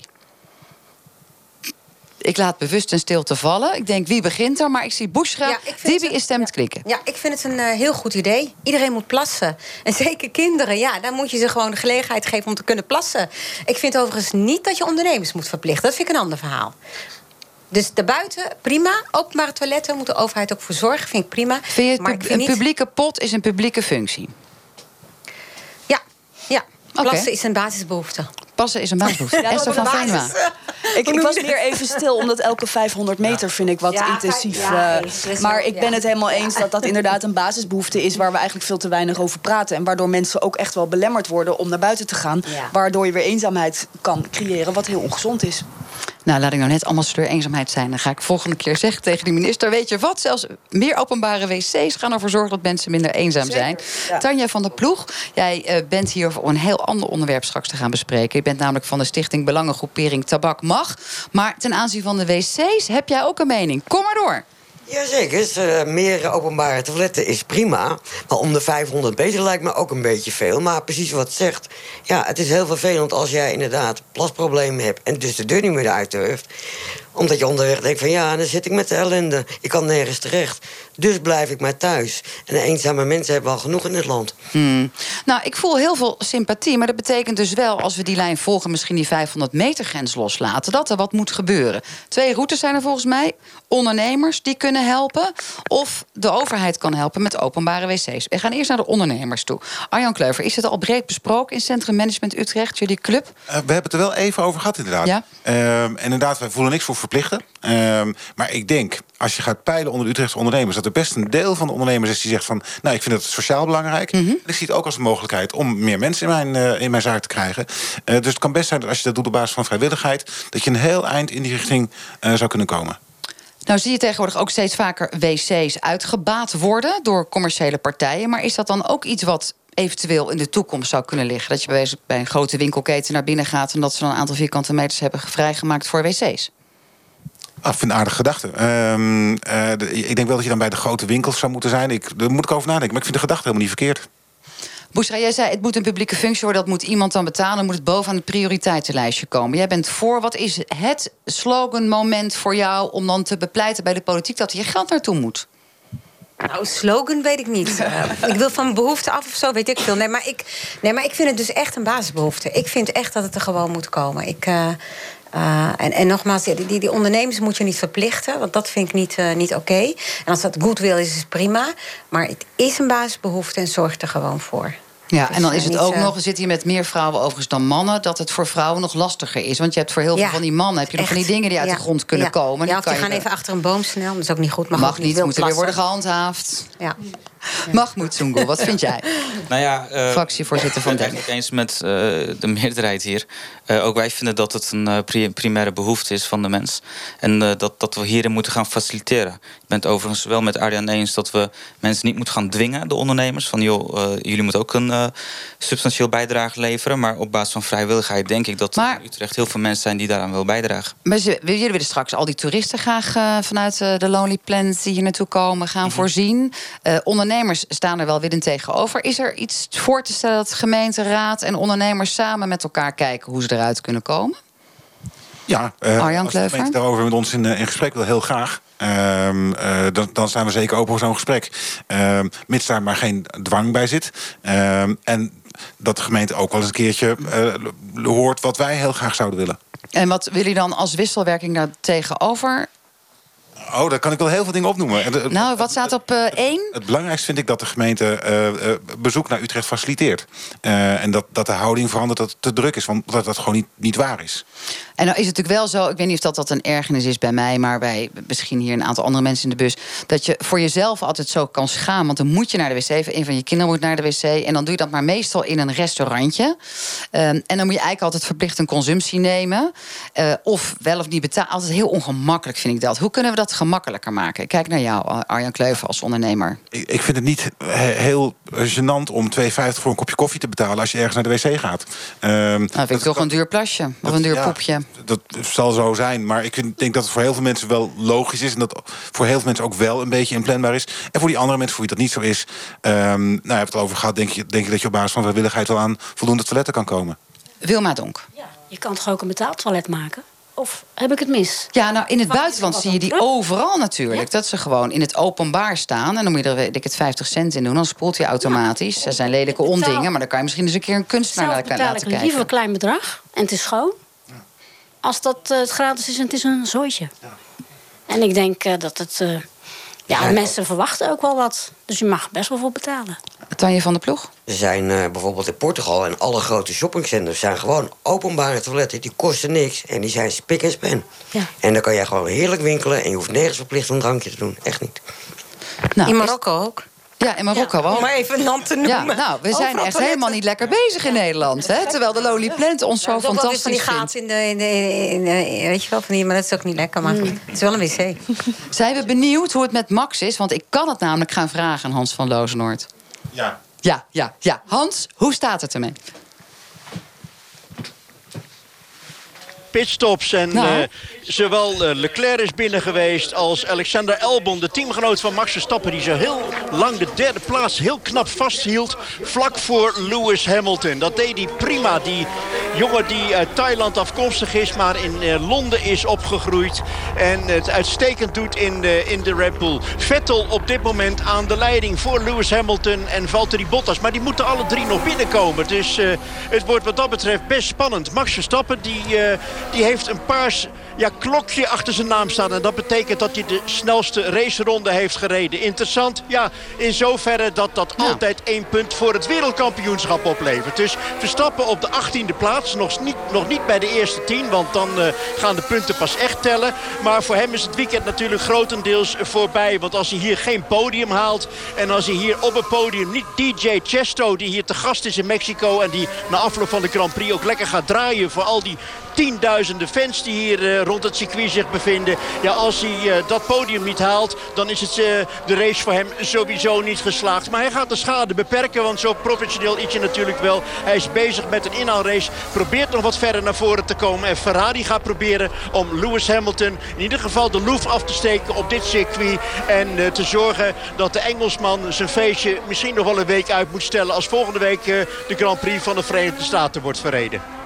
Ik laat bewust een stilte vallen. Ik denk, wie begint er? Maar ik zie Bushra. Ja, Dibi is stem te klikken. Ja, ik vind het een eh, heel goed idee. Iedereen moet plassen. En zeker kinderen, ja, dan moet je ze gewoon de gelegenheid geven om te kunnen plassen. Ik vind overigens niet dat je ondernemers moet verplichten. Dat vind ik een ander verhaal. Dus daarbuiten, prima. Openbare toiletten moet de overheid ook voor zorgen. Vind ik prima. Vind je het maar pub- vind een niet... publieke pot is een publieke functie? Ja, ja. Plassen is een basisbehoefte. Passen is een basisbehoefte. Ja, Esther is van. Venema. Ik, ik was meer even stil, omdat elke 500 meter vind ik wat Ja, intensief. ja, eh, maar ik ben het helemaal eens dat dat inderdaad een basisbehoefte is... waar we eigenlijk veel te weinig over praten. En waardoor mensen ook echt wel belemmerd worden om naar buiten te gaan. Waardoor je weer eenzaamheid kan creëren, wat heel ongezond is. Nou, laat ik nou net ambassadeur eenzaamheid zijn. Dan ga ik volgende keer zeggen tegen die minister... weet je wat, zelfs meer openbare wc's gaan ervoor zorgen... dat mensen minder eenzaam zijn. ja. Tanja van der Ploeg, jij eh, bent hier voor een heel ander onderwerp straks te gaan bespreken. Je bent namelijk van de stichting Belangengroepering Tabak Mag. Maar ten aanzien van de wc's heb jij ook een mening. Kom maar door. Jazeker, eh, meer openbare toiletten is prima. Maar om de 500 meter lijkt me ook een beetje veel. Maar precies wat zegt. Ja, het is heel vervelend als jij inderdaad plasproblemen hebt... en dus de deur niet meer uit durft. Omdat je onderweg denkt van ja, dan zit ik met de ellende. Ik kan nergens terecht. Dus blijf ik maar thuis. En eenzame mensen hebben al genoeg in dit land. Hmm. Nou, ik voel heel veel sympathie. Maar dat betekent dus wel, als we die lijn volgen... misschien die 500 meter grens loslaten... dat er wat moet gebeuren. Twee routes zijn er volgens mij. Ondernemers die kunnen helpen. Of de overheid kan helpen met openbare wc's. We gaan eerst naar de ondernemers toe. Arjan Kleuver, is het al breed besproken... in Centrum Management Utrecht, jullie club? Eh, we hebben het er wel even over gehad, inderdaad. Ja? Ehm, en inderdaad, wij voelen niks voor verplichten. Ehm, maar ik denk, als je gaat peilen onder de Utrechtse ondernemers... dat er best een deel van de ondernemers is die zegt van... nou, ik vind het sociaal belangrijk. Mhm. En ik zie het ook als een mogelijkheid om meer mensen in mijn, eh, in mijn zaak te krijgen. Eh, dus het kan best zijn dat als je dat doet op basis van vrijwilligheid... dat je een heel eind in die richting eh, zou kunnen komen. Nou zie je tegenwoordig ook steeds vaker wc's uitgebaat worden... door commerciële partijen. Maar is dat dan ook iets wat eventueel in de toekomst zou kunnen liggen? Dat je bij een grote winkelketen naar binnen gaat... en dat ze dan een aantal vierkante meters hebben vrijgemaakt voor wc's? Ah, ik vind het een aardige gedachte. Ehm, eh, de- ik denk wel dat je dan bij de grote winkels zou moeten zijn. Ik, daar moet ik over nadenken. Maar ik vind de gedachte helemaal niet verkeerd. Boesra, jij zei het moet een publieke functie worden, dat moet iemand dan betalen, moet het bovenaan het prioriteitenlijstje komen. Jij bent voor. Wat is het sloganmoment voor jou om dan te bepleiten bij de politiek dat hier geld naartoe moet? Nou, slogan weet ik niet. Eh, ik wil van behoefte af of zo, weet ik veel. Nee maar ik, nee, maar ik vind het dus echt een basisbehoefte. Ik vind echt dat het er gewoon moet komen. Ik, eh, eh, en, en nogmaals, die, die, die ondernemers moet je niet verplichten. Want dat vind ik niet, eh, niet oké. En als dat goodwill is, is het prima. Maar het is een basisbehoefte en zorg er gewoon voor. Ja, Dus, en dan is het niet, ook eh, nog, we zitten hier met meer vrouwen overigens dan mannen, dat het voor vrouwen nog lastiger is. Want je hebt voor heel Ja, veel van die mannen heb je nog van die dingen die uit Ja, de grond kunnen ja. komen. Ja, of die gaan even achter een boom snel. Dat is ook niet goed. Mag, Mag ook niet, wil moet er weer worden gehandhaafd. Ja. Mahmoud Soengul, wat vind jij? Nou ja, eh, Fractievoorzitter van Ik ben het eigenlijk eens met eh, de meerderheid hier. Eh, ook wij vinden dat het een pri- primaire behoefte is van de mens. En dat, dat we hierin moeten gaan faciliteren. Ik ben het overigens wel met Arjan eens dat we mensen niet moeten gaan dwingen, de ondernemers. Van joh, eh, jullie moeten ook een eh, substantieel bijdrage leveren. Maar op basis van vrijwilligheid denk ik dat er in Utrecht heel veel mensen zijn die daaraan willen bijdragen. Maar ze, jullie willen straks al die toeristen graag eh, vanuit de Lonely Planet die hier naartoe komen gaan voorzien. Eh, ondernemers staan er wel weer in tegenover. Is er iets voor te stellen dat gemeenteraad en ondernemers samen met elkaar kijken hoe ze eruit kunnen komen? Ja, Arjan als de daarover met ons in, in gesprek wil, heel graag. Ehm, eh, dan, dan staan we zeker open voor zo'n gesprek. Ehm, mits daar maar geen dwang bij zit. Ehm, en dat de gemeente ook wel eens een keertje eh, hoort wat wij heel graag zouden willen. En wat wil je dan als wisselwerking daar tegenover? Oh, daar kan ik wel heel veel dingen opnoemen. Nou, wat staat op eh, één? Het belangrijkste vind ik dat de gemeente eh, eh, bezoek naar Utrecht faciliteert. En dat, dat de houding verandert dat het te druk is. Want dat dat gewoon niet, niet waar is. En nou is het natuurlijk wel zo, ik weet niet of dat, dat een ergernis is bij mij, maar bij misschien hier een aantal andere mensen in de bus, dat je voor jezelf altijd zo kan schamen. Want dan moet je naar de wc, een van je kinderen moet naar de wc. En dan doe je dat maar meestal in een restaurantje. Ehm, en dan moet je eigenlijk altijd verplicht een consumptie nemen. Of wel of niet betalen. Altijd heel ongemakkelijk vind ik dat. Hoe kunnen we dat gemakkelijker maken? Ik Kijk naar jou, Arjan Kleuven, als ondernemer. Ik, ik vind het niet he- heel gênant om 2,50 voor een kopje koffie te betalen als je ergens naar de wc gaat. Ehm, Nou, vind ik toch een duur plasje of een duur ja, poepje. Dat zal zo zijn, maar ik denk dat het voor heel veel mensen wel logisch is. En dat voor heel veel mensen ook wel een beetje inplanbaar is. En voor die andere mensen, voor wie dat niet zo is. ehm nou, je hebt het al over gehad. Denk je, denk je dat je op basis van vrijwilligheid wel aan voldoende toiletten kan komen? Wilma Donk. Je kan toch ook een betaaltoilet maken? Of heb ik het mis? Ja, nou in het Wat buitenland zie je die overal natuurlijk. Dat ze gewoon in het openbaar staan. En dan moet je er weet ik het 50 cent in doen. Dan spoelt hij automatisch. Er zijn lelijke ondingen, maar dan kan je misschien eens een keer een kunstenaar laten betaal ik liever kijken. een klein bedrag en het is schoon. Als dat eh, het gratis is en het is een zooitje. En ik denk eh, dat het... eh, ja, mensen verwachten ook wel wat. Dus je mag best wel voor betalen. Tanje van der Ploeg? Er zijn eh, bijvoorbeeld in Portugal en alle grote shoppingcenters zijn gewoon openbare toiletten. Die kosten niks en die zijn spik en span. Ja. En dan kan jij gewoon heerlijk winkelen en je hoeft nergens verplicht een drankje te doen. Echt niet. Nou, in is- Marokko ook. Ja, in Marokko wel. Om maar even een land te Ja, noemen. nou, we zijn Overal echt toiletten. helemaal niet lekker bezig in Nederland. Hè? Terwijl de Lonely Plant ons zo Ja, dat is fantastisch van die vindt. gaten in de, in de, in de- weet je wel, van die, maar dat is ook niet lekker. Maar goed, het is wel een wc. Zijn we benieuwd hoe het met Max is? Want ik kan het namelijk gaan vragen aan Hans van Lozenoord. Ja. Ja, ja, ja. Hans, hoe staat het ermee? Pitstops. En Nou. eh, zowel eh, Leclerc is binnen geweest als Alexander Albon, de teamgenoot van Max Verstappen... die zo heel lang de derde plaats heel knap vasthield vlak voor Lewis Hamilton. Dat deed hij prima. Die jongen die uit Thailand afkomstig is, maar in eh, Londen is opgegroeid... en het uitstekend doet in de, in de Red Bull. Vettel op dit moment aan de leiding voor Lewis Hamilton en Valtteri Bottas. Maar die moeten alle drie nog binnenkomen. Dus het wordt wat dat betreft best spannend. Max Verstappen die, die heeft een paars ja, klokje achter zijn naam staan. En dat betekent dat hij de snelste raceronde heeft gereden. Interessant, ja, in zoverre dat dat altijd één punt voor het wereldkampioenschap oplevert. Dus Verstappen op de 18e plaats. Nog niet, nog niet bij de eerste 10, want dan eh, gaan de punten pas echt tellen. Maar voor hem is het weekend natuurlijk grotendeels voorbij. Want als hij hier geen podium haalt... en als hij hier op het podium niet DJ Chesto... die hier te gast is in Mexico... en die na afloop van de Grand Prix ook lekker gaat draaien... voor al die tienduizenden fans die hier eh, rond het circuit zich bevinden. Ja, als hij eh, dat podium niet haalt, dan is het eh, de race voor hem sowieso niet geslaagd. Maar hij gaat de schade beperken, want zo professioneel is hij natuurlijk wel. Hij is bezig met een inhaalrace, probeert nog wat verder naar voren te komen. En Ferrari gaat proberen om Lewis Hamilton in ieder geval de loef af te steken op dit circuit. En te zorgen dat de Engelsman zijn feestje misschien nog wel een week uit moet stellen... als volgende week de Grand Prix van de Verenigde Staten wordt verreden.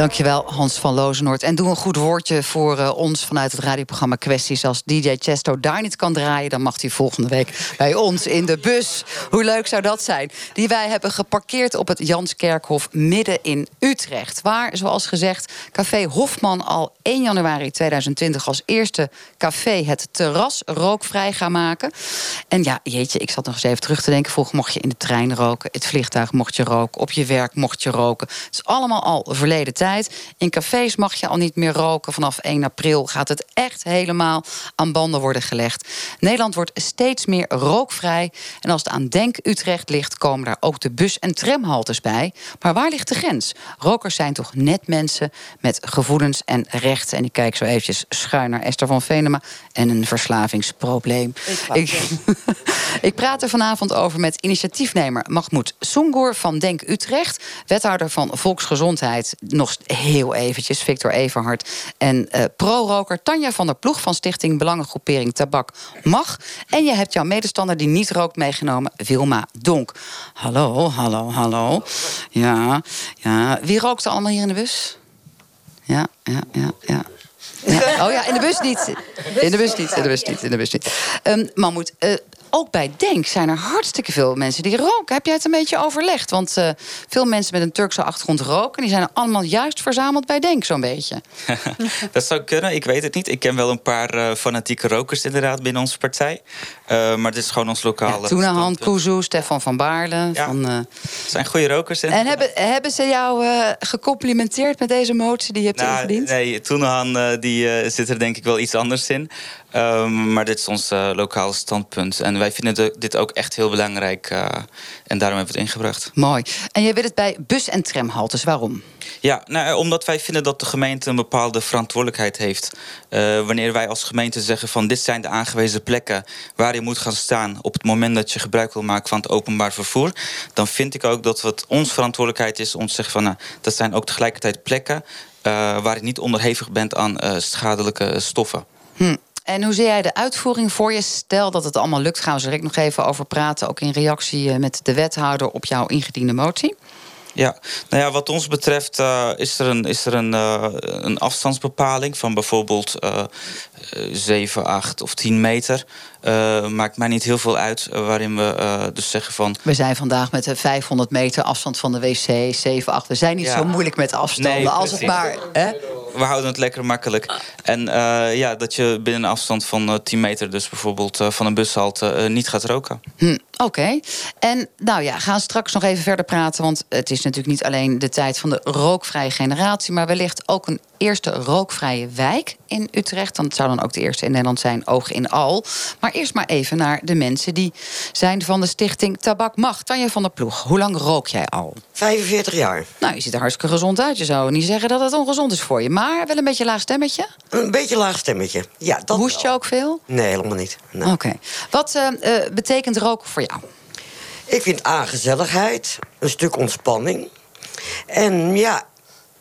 Dankjewel, Hans van Lozenoord. En doe een goed woordje voor eh, ons vanuit het radioprogramma Kwesties. Als DJ Chesto daar niet kan draaien, dan mag hij volgende week bij ons in de bus. Hoe leuk zou dat zijn? Die wij hebben geparkeerd op het Janskerkhof midden in Utrecht. Waar, zoals gezegd, Café Hofman al 1 januari 2020 als eerste café het terras rookvrij gaan maken. En ja, jeetje, ik zat nog eens even terug te denken. Vroeger mocht je in de trein roken, het vliegtuig mocht je roken, op je werk mocht je roken. Het is allemaal al verleden tijd. In cafés mag je al niet meer roken. Vanaf 1 april gaat het echt helemaal aan banden worden gelegd. Nederland wordt steeds meer rookvrij. En als het aan Denk Utrecht ligt, komen daar ook de bus- en tramhaltes bij. Maar waar ligt de grens? Rokers zijn toch net mensen met gevoelens en rechten. En ik kijk zo eventjes schuin naar Esther van Venema en een verslavingsprobleem. Ik, ik praat er vanavond over met initiatiefnemer Mahmoud Songoor van Denk Utrecht, wethouder van Volksgezondheid, nog heel eventjes, Victor Everhard, en eh, pro-roker Tanja van der Ploeg van Stichting Belangengroepering Tabak Mag. En je hebt jouw medestander die niet rookt meegenomen, Wilma Donk. Hallo, hallo, hallo. Ja, ja. Wie rookt er allemaal hier in de bus? Ja, ja, ja, ja. Ja. Oh ja, in de bus niet. In de bus niet, in de bus niet, in de bus niet. Um, Mahmoud, ook bij Denk zijn er hartstikke veel mensen die roken. Heb jij het een beetje overlegd? Want uh, veel mensen met een Turkse achtergrond roken. Die zijn allemaal juist verzameld bij Denk, zo'n beetje. dat zou kunnen, ik weet het niet. Ik ken wel een paar uh, fanatieke rokers inderdaad binnen onze partij. Uh, maar dit is gewoon ons lokale... Ja, Toenahan, Kuzu, Stefan van Baarle. Ja, van, het zijn goede rokers. En hebben, hebben ze jou gecomplimenteerd met deze motie die je hebt nou, ingediend? Nee, Toenahan die, zit er denk ik wel iets anders in. Um, maar dit is ons uh, lokale standpunt. En wij vinden dit ook echt heel belangrijk. Uh, en daarom hebben we het ingebracht. Mooi. En je wil het bij bus- en tramhaltes. Waarom? Ja, nou, omdat wij vinden dat de gemeente een bepaalde verantwoordelijkheid heeft. Uh, wanneer wij als gemeente zeggen van dit zijn de aangewezen plekken waar je moet gaan staan op het moment dat je gebruik wil maken van het openbaar vervoer, dan vind ik ook dat het ons verantwoordelijkheid is om te zeggen van nou, dat zijn ook tegelijkertijd plekken waar je niet onderhevig bent aan schadelijke stoffen. Hm. En hoe zie jij de uitvoering voor je? Stel dat het allemaal lukt, gaan we er nog even over praten. Ook in reactie met de wethouder op jouw ingediende motie. Ja, nou ja, wat ons betreft uh, is er, een, is er een, uh, een afstandsbepaling van bijvoorbeeld uh, 7, 8 of 10 meter. maakt mij niet heel veel uit waarin we dus zeggen van. We zijn vandaag met de 500 meter afstand van de wc, 7, 8. We zijn niet ja. zo moeilijk met afstanden nee, als het maar. Hè? We houden het lekker makkelijk. En ja, dat je binnen een afstand van 10 meter, dus bijvoorbeeld van een bushalte, niet gaat roken. Hm. Oké. Okay. En nou ja, gaan straks nog even verder praten. Want het is natuurlijk niet alleen de tijd van de rookvrije generatie, maar wellicht ook een eerste rookvrije wijk in Utrecht. Dan zou dan ook de eerste in Nederland zijn, oog in al. Maar eerst maar even naar de mensen die zijn van de stichting Tabak Mag. Tanja van der Ploeg, hoe lang rook jij al? 45 jaar. Nou, je ziet er hartstikke gezond uit. Je zou niet zeggen dat het ongezond is voor je. Maar wel een beetje laag stemmetje? Een beetje laag stemmetje, ja. Dat Hoest je ook veel? Nee, helemaal niet. Nee. Oké. Okay. Wat uh, uh, betekent roken voor jou? Ik vind aangezelligheid, een stuk ontspanning. En ja,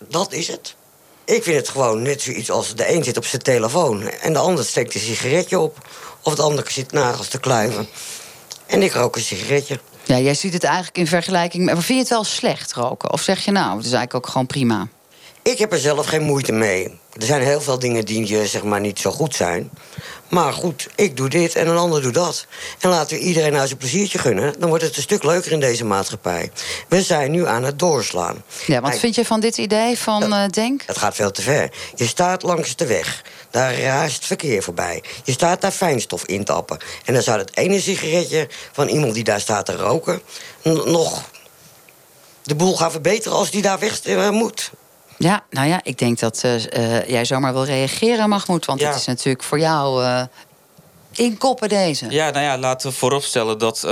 dat is het. Ik vind het gewoon net zoiets als de een zit op zijn telefoon... en de ander steekt een sigaretje op. Of de ander zit nagels te kluiven. En ik rook een sigaretje. Ja, jij ziet het eigenlijk in vergelijking... Maar vind je het wel slecht, roken? Of zeg je nou, het is eigenlijk ook gewoon prima? Ik heb er zelf geen moeite mee. Er zijn heel veel dingen die zeg maar, niet zo goed zijn. Maar goed, ik doe dit en een ander doet dat. En laten we iedereen nou zijn pleziertje gunnen. Dan wordt het een stuk leuker in deze maatschappij. We zijn nu aan het doorslaan. Ja, wat vind je van dit idee van dat, uh, Denk? Het gaat veel te ver. Je staat langs de weg. Daar raast verkeer voorbij. Je staat daar fijnstof in tappen. En dan zou het ene sigaretje van iemand die daar staat te roken... nog de boel gaan verbeteren als die daar weg uh, moet. Ja, nou ja, ik denk dat uh, uh, jij zomaar wil reageren, Mahmoud. Want ja. het is natuurlijk voor jou uh, inkoppen deze. Ja, nou ja, laten we vooropstellen dat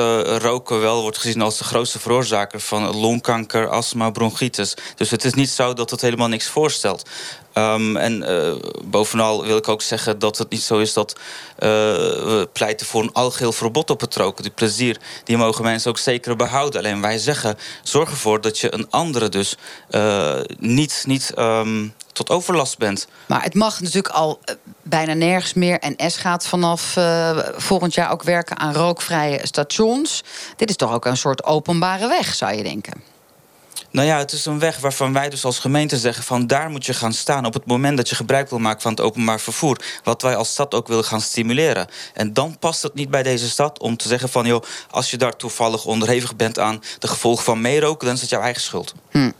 roken wel wordt gezien als de grootste veroorzaker van longkanker, astma, bronchitis. Dus het is niet zo dat het helemaal niks voorstelt. Um, en uh, bovenal wil ik ook zeggen dat het niet zo is dat uh, we pleiten voor een algeheel verbod op het roken. Die plezier, die mogen mensen ook zeker behouden. Alleen wij zeggen, zorg ervoor dat je een andere dus uh, niet, niet um, tot overlast bent. Maar het mag natuurlijk al bijna nergens meer. En S gaat vanaf volgend jaar ook werken aan rookvrije stations. Dit is toch ook een soort openbare weg, zou je denken? Nou ja, het is een weg waarvan wij dus als gemeente zeggen... van daar moet je gaan staan op het moment dat je gebruik wil maken van het openbaar vervoer. Wat wij als stad ook willen gaan stimuleren. En dan past het niet bij deze stad om te zeggen van... joh, als je daar toevallig onderhevig bent aan de gevolgen van meeroken... dan is het jouw eigen schuld. Hm.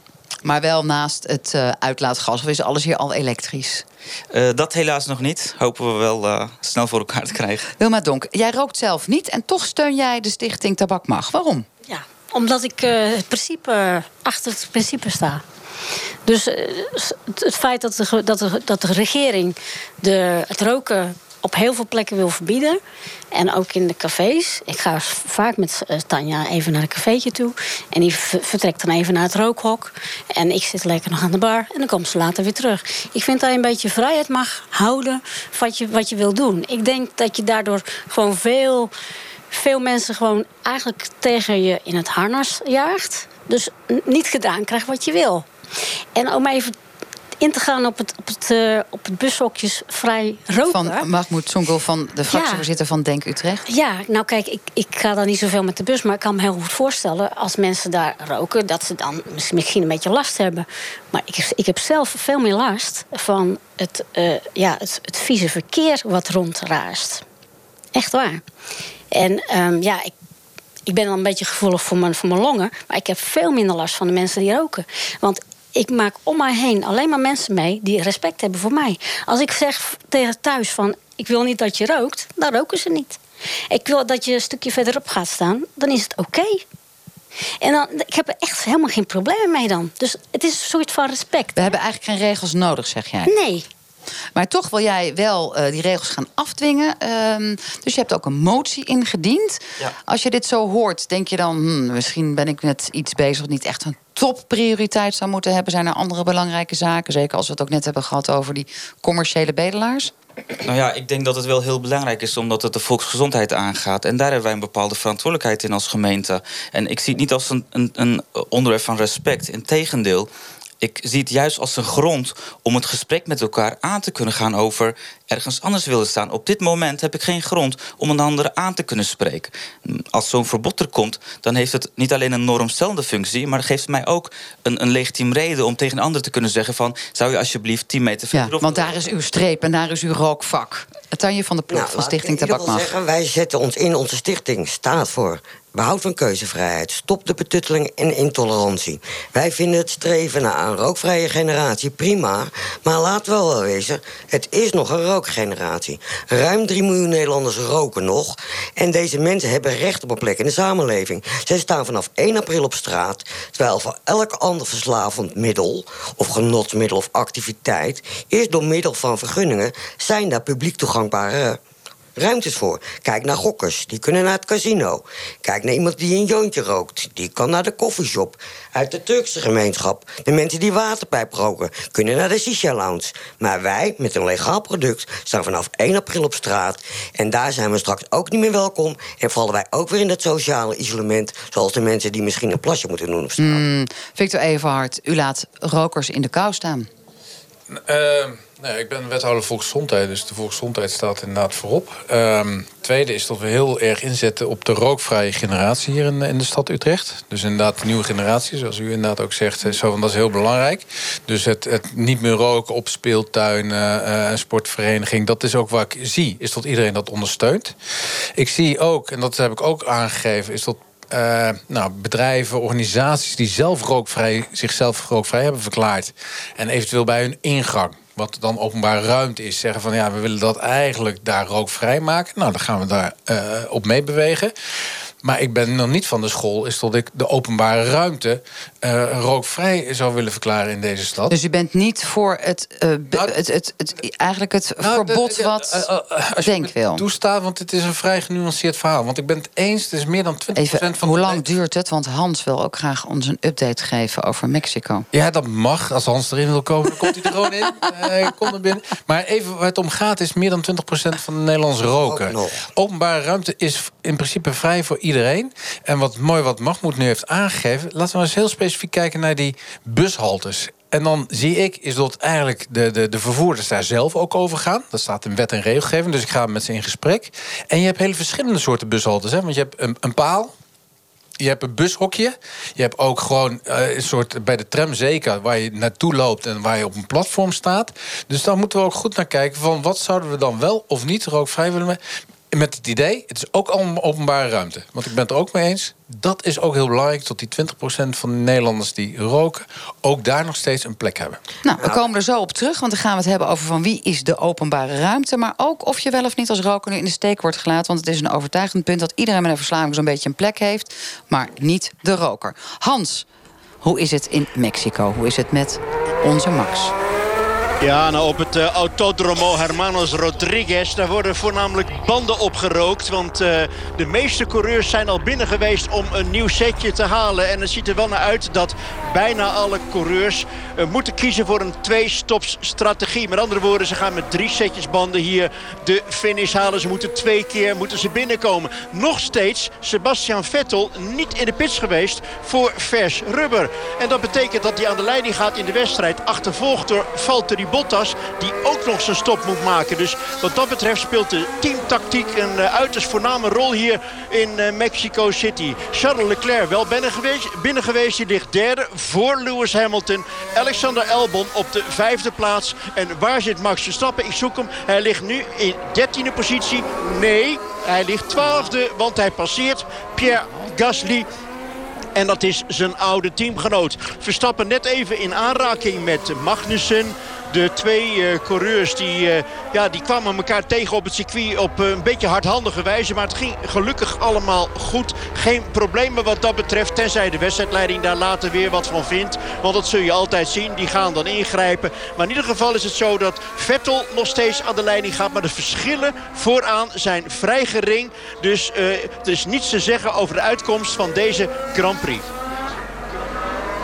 Maar wel naast het uh, uitlaatgas, of is alles hier al elektrisch? Uh, dat helaas nog niet. Hopen we wel uh, snel voor elkaar te krijgen. Wilma Donk, jij rookt zelf niet en toch steun jij de stichting Tabak Mag. Waarom? Ja, omdat ik uh, het principe, achter het principe sta. Dus uh, het feit dat de, dat de, dat de regering de, het roken op heel veel plekken wil verbieden. En ook in de cafés. Ik ga vaak met uh, Tanja even naar een cafeetje toe. En die vertrekt dan even naar het rookhok. En ik zit lekker nog aan de bar. En dan komt ze later weer terug. Ik vind dat je een beetje vrijheid mag houden wat je, wat je wil doen. Ik denk dat je daardoor gewoon veel veel mensen gewoon eigenlijk tegen je in het harnas jaagt. Dus niet gedaan krijgt wat je wil. En om even in te gaan op het, op het, uh, op het bushokjes vrij roken. Van Mahmoud Sonkel van de fractievoorzitter ja. van Denk Utrecht. Ja, nou kijk, ik, ik ga dan niet zoveel met de bus... maar ik kan me heel goed voorstellen als mensen daar roken... dat ze dan misschien een beetje last hebben. Maar ik, ik heb zelf veel meer last van het, uh, ja, het, het vieze verkeer wat rondraast. Echt waar. En ehm, ja, ik, ik ben dan een beetje gevoelig voor mijn, voor mijn longen. Maar ik heb veel minder last van de mensen die roken. Want ik maak om mij heen alleen maar mensen mee die respect hebben voor mij. Als ik zeg tegen thuis van ik wil niet dat je rookt, dan roken ze niet. Ik wil dat je een stukje verderop gaat staan, dan is het oké. En dan, ik heb er echt helemaal geen problemen mee dan. Dus het is een soort van respect. We hebben eigenlijk geen regels nodig, zeg jij. Nee. Maar toch wil jij wel uh, die regels gaan afdwingen. Uh, dus je hebt ook een motie ingediend. Ja. Als je dit zo hoort, denk je dan... Hmm, misschien ben ik met iets bezig wat niet echt een topprioriteit zou moeten hebben. Zijn er andere belangrijke zaken? Zeker als we het ook net hebben gehad over die commerciële bedelaars. Nou ja, ik denk dat het wel heel belangrijk is omdat het de volksgezondheid aangaat. En daar hebben wij een bepaalde verantwoordelijkheid in als gemeente. En ik zie het niet als een, een, een onderwerp van respect. Integendeel, ik zie het juist als een grond om het gesprek met elkaar aan te kunnen gaan over ergens anders willen staan. Op dit moment heb ik geen grond om een andere aan te kunnen spreken. Als zo'n verbod er komt, dan heeft het niet alleen een normstellende functie, maar geeft mij ook een, een legitiem reden om tegen een ander te kunnen zeggen van zou je alsjeblieft 10 meter verderop. Ja, want daar is uw streep en daar is uw rookvak. Tanje van de Ploeg Nou, van Stichting Tabak Mag. Zeggen, wij zetten ons in, onze stichting staat voor behoud van keuzevrijheid, stop de betutteling en intolerantie. Wij vinden het streven naar een rookvrije generatie prima, maar laat wel wel wezen, het is nog een rookgeneratie. Ruim 3 miljoen Nederlanders roken nog en deze mensen hebben recht op een plek in de samenleving. Zij staan vanaf 1 april op straat, terwijl voor elk ander verslavend middel of genotsmiddel of activiteit, eerst door middel van vergunningen, zijn daar publiek toegangbare ruimtes voor. Kijk naar gokkers, die kunnen naar het casino. Kijk naar iemand die een joontje rookt, die kan naar de koffieshop. Uit de Turkse gemeenschap, de mensen die waterpijp roken... kunnen naar de shisha-lounge. Maar wij, met een legaal product, staan vanaf 1 april op straat... en daar zijn we straks ook niet meer welkom... en vallen wij ook weer in dat sociale isolement... zoals de mensen die misschien een plasje moeten doen op straat. Hmm, Victor Everhard, u laat rokers in de kou staan. Uh, nee, ik ben wethouder volksgezondheid, dus de volksgezondheid staat inderdaad voorop. Um, tweede is dat we heel erg inzetten op de rookvrije generatie hier in, in de stad Utrecht. Dus inderdaad de nieuwe generatie, zoals u inderdaad ook zegt, zo, dat is heel belangrijk. Dus het, het niet meer roken op speeltuinen, uh, sportvereniging, dat is ook wat ik zie, is dat iedereen dat ondersteunt. Ik zie ook, en dat heb ik ook aangegeven, is dat nou, bedrijven, organisaties die zelf rookvrij, zichzelf rookvrij hebben verklaard. En eventueel bij hun ingang, wat dan openbare ruimte is, zeggen van ja, we willen dat eigenlijk daar rookvrij maken. Nou, dan gaan we daar uh, op meebewegen. Maar ik ben nog niet van de school, is dat ik de openbare ruimte uh, rookvrij zou willen verklaren in deze stad. Dus u bent niet voor het, uh, nou, het, het, het, eigenlijk het nou, verbod de, de, wat uh, als denk wil? toestaat, want het is een vrij genuanceerd verhaal. Want ik ben het eens, het is meer dan 20% Even, van... Hoe lang duurt het? Want Hans wil ook graag ons een update geven over Mexico. Ja, dat mag. Als Hans erin wil komen, dan komt hij er gewoon in. Uh, komt er binnen. Maar even waar het om gaat, is meer dan 20% van de Nederlanders roken. Openbare ruimte is in principe vrij voor iedereen. En wat mooi wat Mahmoud nu heeft aangegeven... laten we eens heel specifiek kijken naar die bushaltes. En dan zie ik is dat eigenlijk de, de, de vervoerders daar zelf ook over gaan. Dat staat in wet en regelgeving, dus ik ga met ze in gesprek. En je hebt hele verschillende soorten bushaltes. Hè? Want je hebt een, een paal, je hebt een bushokje. Je hebt ook gewoon uh, een soort bij de tram zeker waar je naartoe loopt en waar je op een platform staat. Dus daar moeten we ook goed naar kijken van wat zouden we dan wel of niet rookvrij willen met het idee, het is ook allemaal openbare ruimte. Want ik ben het er ook mee eens. Dat is ook heel belangrijk, dat die 20% van de Nederlanders die roken... ook daar nog steeds een plek hebben. Nou, we komen er zo op terug, want dan gaan we het hebben over... van wie is de openbare ruimte... maar ook of je wel of niet als roker nu in de steek wordt gelaten. Want het is een overtuigend punt dat iedereen met een verslaving... zo'n beetje een plek heeft, maar niet de roker. Hans, hoe is het in Mexico? Hoe is het met onze Max? Ja, nou op het uh, Autodromo Hermanos Rodriguez... daar worden voornamelijk banden opgerookt. Want uh, de meeste coureurs zijn al binnen geweest om een nieuw setje te halen. En het ziet er wel naar uit dat bijna alle coureurs... Uh, moeten kiezen voor een twee-stops-strategie. Met andere woorden, ze gaan met drie setjes banden hier de finish halen. Ze moeten twee keer moeten ze binnenkomen. Nog steeds Sebastian Vettel niet in de pits geweest voor vers rubber. En dat betekent dat hij aan de leiding gaat in de wedstrijd. Achtervolgd door Valtteri Bottas die ook nog zijn stop moet maken. Dus wat dat betreft speelt de teamtactiek een uh, uiterst voorname rol hier in uh, Mexico City. Charles Leclerc wel binnen geweest, binnen geweest. Die ligt derde voor Lewis Hamilton. Alexander Albon op de vijfde plaats. En waar zit Max Verstappen? Ik zoek hem. Hij ligt nu in dertiende positie. Nee, hij ligt twaalfde, want hij passeert Pierre Gasly en dat is zijn oude teamgenoot. Verstappen net even in aanraking met Magnussen. De twee uh, coureurs die, uh, ja, die kwamen elkaar tegen op het circuit op uh, een beetje hardhandige wijze. Maar het ging gelukkig allemaal goed. Geen problemen wat dat betreft. Tenzij de wedstrijdleiding daar later weer wat van vindt. Want dat zul je altijd zien. Die gaan dan ingrijpen. Maar in ieder geval is het zo dat Vettel nog steeds aan de leiding gaat. Maar de verschillen vooraan zijn vrij gering. Dus er is niets te zeggen over de uitkomst van deze Grand Prix.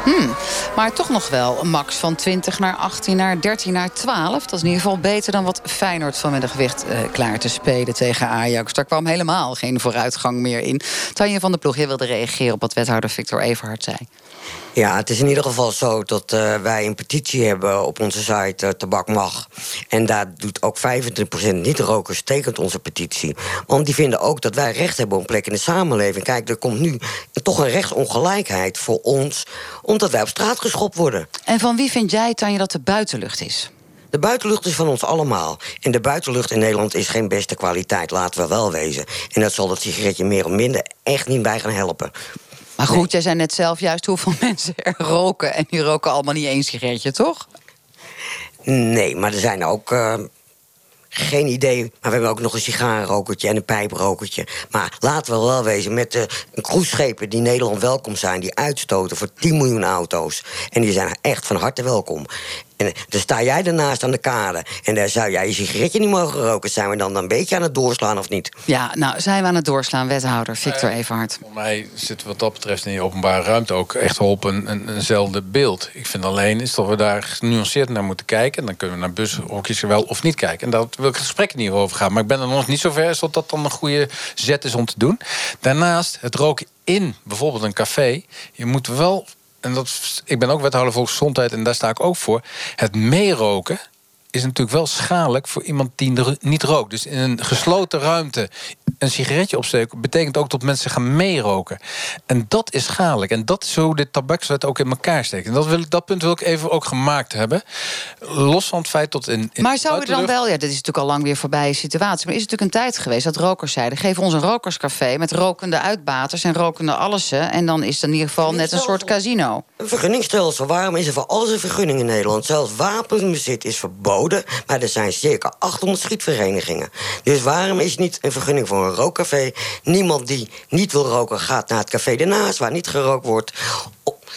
Hmm, maar toch nog wel max van 20 naar 18 naar 13 naar 12. Dat is in ieder geval beter dan wat Feyenoord vanmiddag gewicht uh, klaar te spelen tegen Ajax. Daar kwam helemaal geen vooruitgang meer in. Tanja van der Ploeg, je wilde reageren op wat wethouder Victor Everhard zei. Ja, het is in ieder geval zo dat uh, wij een petitie hebben op onze site uh, Tabak Mag. En daar doet ook 25% niet-rokers tekent onze petitie. Want die vinden ook dat wij recht hebben op een plek in de samenleving. Kijk, er komt nu toch een rechtsongelijkheid voor ons... omdat wij op straat geschopt worden. En van wie vind jij, Tanja, dat de buitenlucht is? De buitenlucht is van ons allemaal. En de buitenlucht in Nederland is geen beste kwaliteit, laten we wel wezen. En dat zal dat sigaretje meer of minder echt niet bij gaan helpen. Maar goed, nee. jij zei net zelf juist hoeveel mensen er roken. En die roken allemaal niet één sigaretje, toch? Nee, maar er zijn ook... Uh, geen idee, maar we hebben ook nog een sigarenrokertje en een pijprokertje. Maar laten we wel wezen, met de cruiseschepen die Nederland welkom zijn... die uitstoten voor 10 miljoen auto's. En die zijn echt van harte welkom. En dan sta jij ernaast aan de kade. En daar zou jij je sigaretje niet mogen roken. Zijn we dan een beetje aan het doorslaan of niet? Ja, nou, zijn we aan het doorslaan, wethouder Victor uh, Everhard. Voor mij zit wat dat betreft in die openbare ruimte ook echt wel op een, een, eenzelfde beeld. Ik vind alleen is dat we daar genuanceerd naar moeten kijken. En dan kunnen we naar bushokjes wel of niet kijken. En daar wil ik het gesprek niet over gaan. Maar ik ben er nog niet zo ver dat dat dan een goede zet is om te doen. Daarnaast, het roken in bijvoorbeeld een café. Je moet wel en dat, ik ben ook wethouder volksgezondheid en daar sta ik ook voor. Het meeroken is natuurlijk wel schadelijk voor iemand die niet rookt. Dus in een gesloten ruimte een sigaretje opsteken... betekent ook dat mensen gaan meeroken. En dat is schadelijk. En dat is zo de tabakswet ook in elkaar steekt. En dat, wil, dat punt wil ik even ook gemaakt hebben. Los van het feit dat in... in maar zou er dan wel... Ja, dit is natuurlijk al lang weer voorbij situatie... maar is het natuurlijk een tijd geweest dat rokers zeiden... geef ons een rokerscafé met rokende uitbaters en rokende allessen... en dan is het in ieder geval net een soort casino. Een vergunningstelsel. Waarom is er voor alles een vergunning in Nederland? Zelfs wapenbezit is verboden maar er zijn circa 800 schietverenigingen. Dus waarom is niet een vergunning voor een rookcafé? Niemand die niet wil roken gaat naar het café ernaast... waar niet gerookt wordt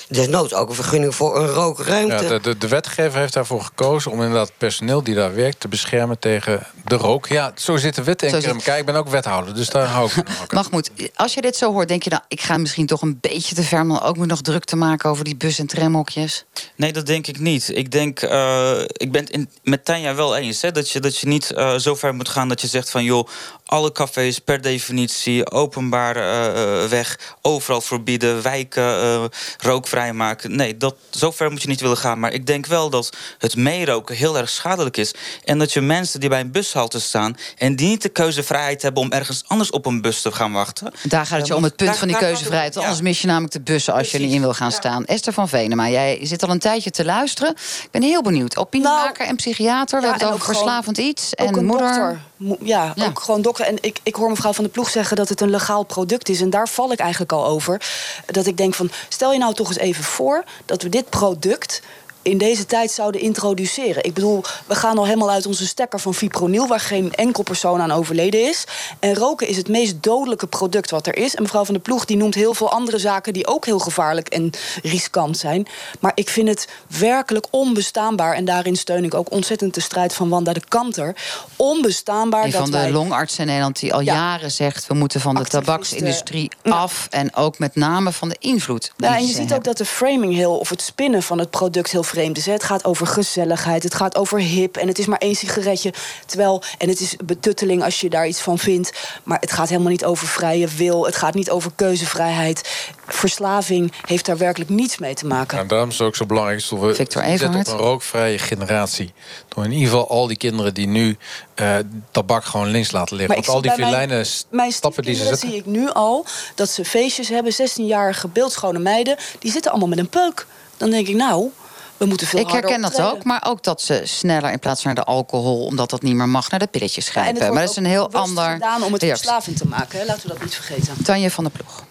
desnoods ook een vergunning voor een rookruimte. Ja, de, de, de, wetgever heeft daarvoor gekozen om inderdaad personeel die daar werkt te beschermen tegen de rook. Ja, zo zit de wet in elkaar. Ik ben ook wethouder, dus daar hou ik van. Mahmoud, als je dit zo hoort, denk je dan... ik ga misschien toch een beetje te ver... om ook me nog druk te maken over die bus- en tramhokjes? Nee, dat denk ik niet. Ik denk, uh, ik ben het met Tanja wel eens... Hè, dat, je, dat je niet uh, zo ver moet gaan dat je zegt van... joh, alle cafés per definitie openbare uh, weg... overal verbieden, wijken, rookvrij maken. Nee, dat, zo ver moet je niet willen gaan. Maar ik denk wel dat het meeroken heel erg schadelijk is. En dat je mensen die bij een bushalte staan... en die niet de keuzevrijheid hebben om ergens anders op een bus te gaan wachten... Daar gaat het je om het punt van die keuzevrijheid. Ja. Anders mis je namelijk de bussen als je er niet in wil gaan staan. Esther van Venema, jij zit al een tijdje te luisteren. Ik ben heel benieuwd. Opiniemaker nou, en psychiater. We hebben het over verslavend iets. En moeder. Dokter. Ja, ja, ook gewoon dokter. En ik, ik hoor mevrouw van de Ploeg zeggen dat het een legaal product is. En daar val ik eigenlijk al over. Dat ik denk van, stel je nou toch eens even voor... dat we dit product in deze tijd zouden introduceren. Ik bedoel, we gaan al helemaal uit onze stekker van fipronil... waar geen enkel persoon aan overleden is. En roken is het meest dodelijke product wat er is. En mevrouw van der Ploeg die noemt heel veel andere zaken... die ook heel gevaarlijk en riskant zijn. Maar ik vind het werkelijk onbestaanbaar... en daarin steun ik ook ontzettend de strijd van Wanda de Kanter... onbestaanbaar een dat van wij... de longartsen in Nederland die al ja, jaren zegt... we moeten van de tabaksindustrie af... en ook met name van de invloed. Ja, en je ziet ook dat de framing heel... of het spinnen van het product heel vreemd vreemd is. Hè. Het gaat over gezelligheid, het gaat over hip en het is maar één sigaretje. Terwijl, en het is betutteling als je daar iets van vindt. Maar het gaat helemaal niet over vrije wil. Het gaat niet over keuzevrijheid. Verslaving heeft daar werkelijk niets mee te maken. Nou, daarom is het ook zo belangrijk dat we Victor zetten op een rookvrije generatie. Door in ieder geval al die kinderen die nu eh, tabak gewoon links laten liggen. Maar Want al die filijnen stappen die ze zetten. zie ik nu al dat ze feestjes hebben. 16-jarige beeldschone meiden. Die zitten allemaal met een peuk. Dan denk ik, nou, we moeten veel Ik herken dat ook, maar ook dat ze sneller in plaats van naar de alcohol, omdat dat niet meer mag, naar de pilletjes En grijpen. maar dat is een heel ander. gedaan om het reactie. verslavend te maken. Hè? Laten we dat niet vergeten. Tanja van der Ploeg.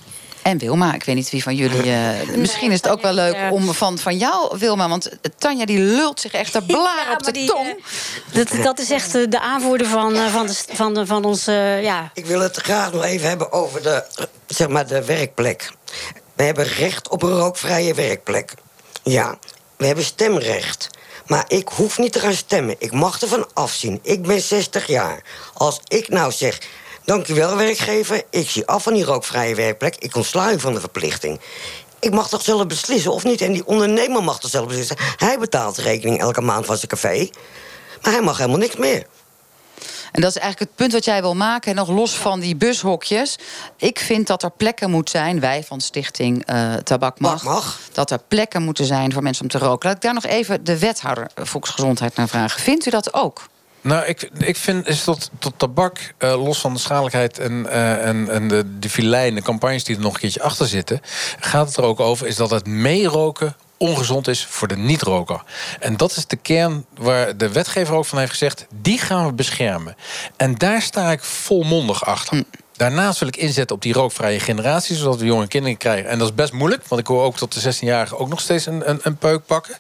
En Wilma, ik weet niet wie van jullie. eh, misschien is het ook wel leuk om van, van jou, Wilma. Want Tanja die lult zich echt de blaren op de tong. Dat, dat is echt eh, de aanvoerder van, eh, van, de, van, de, van ons. eh, ja. Ik wil het graag nog even hebben over de, eh, zeg maar de werkplek. We hebben recht op een rookvrije werkplek. Ja, we hebben stemrecht. Maar ik hoef niet te gaan stemmen. Ik mag ervan afzien. Ik ben 60 jaar. Als ik nou zeg... Dank u wel, werkgever. Ik zie af van die rookvrije werkplek. Ik ontsla u van de verplichting. Ik mag toch zelf beslissen of niet? En die ondernemer mag toch zelf beslissen? Hij betaalt de rekening elke maand van zijn café. Maar hij mag helemaal niks meer. En dat is eigenlijk het punt wat jij wil maken. En nog los van die bushokjes. Ik vind dat er plekken moeten zijn. Wij van Stichting eh, Tabak mag, Dat er plekken moeten zijn voor mensen om te roken. Laat ik daar nog even de wethouder Volksgezondheid naar vragen. Vindt u dat ook? Nou, ik, ik vind is dat, dat tabak, eh, los van de schadelijkheid en, eh, en, en de, de filijn, de campagnes die er nog een keertje achter zitten, gaat het er ook over, is dat het meeroken ongezond is voor de niet-roker. En dat is de kern waar de wetgever ook van heeft gezegd, die gaan we beschermen. En daar sta ik volmondig achter. Daarnaast wil ik inzetten op die rookvrije generatie, zodat we jonge kinderen krijgen. En dat is best moeilijk, want ik hoor ook dat de 16-jarigen ook nog steeds een, een, een peuk pakken.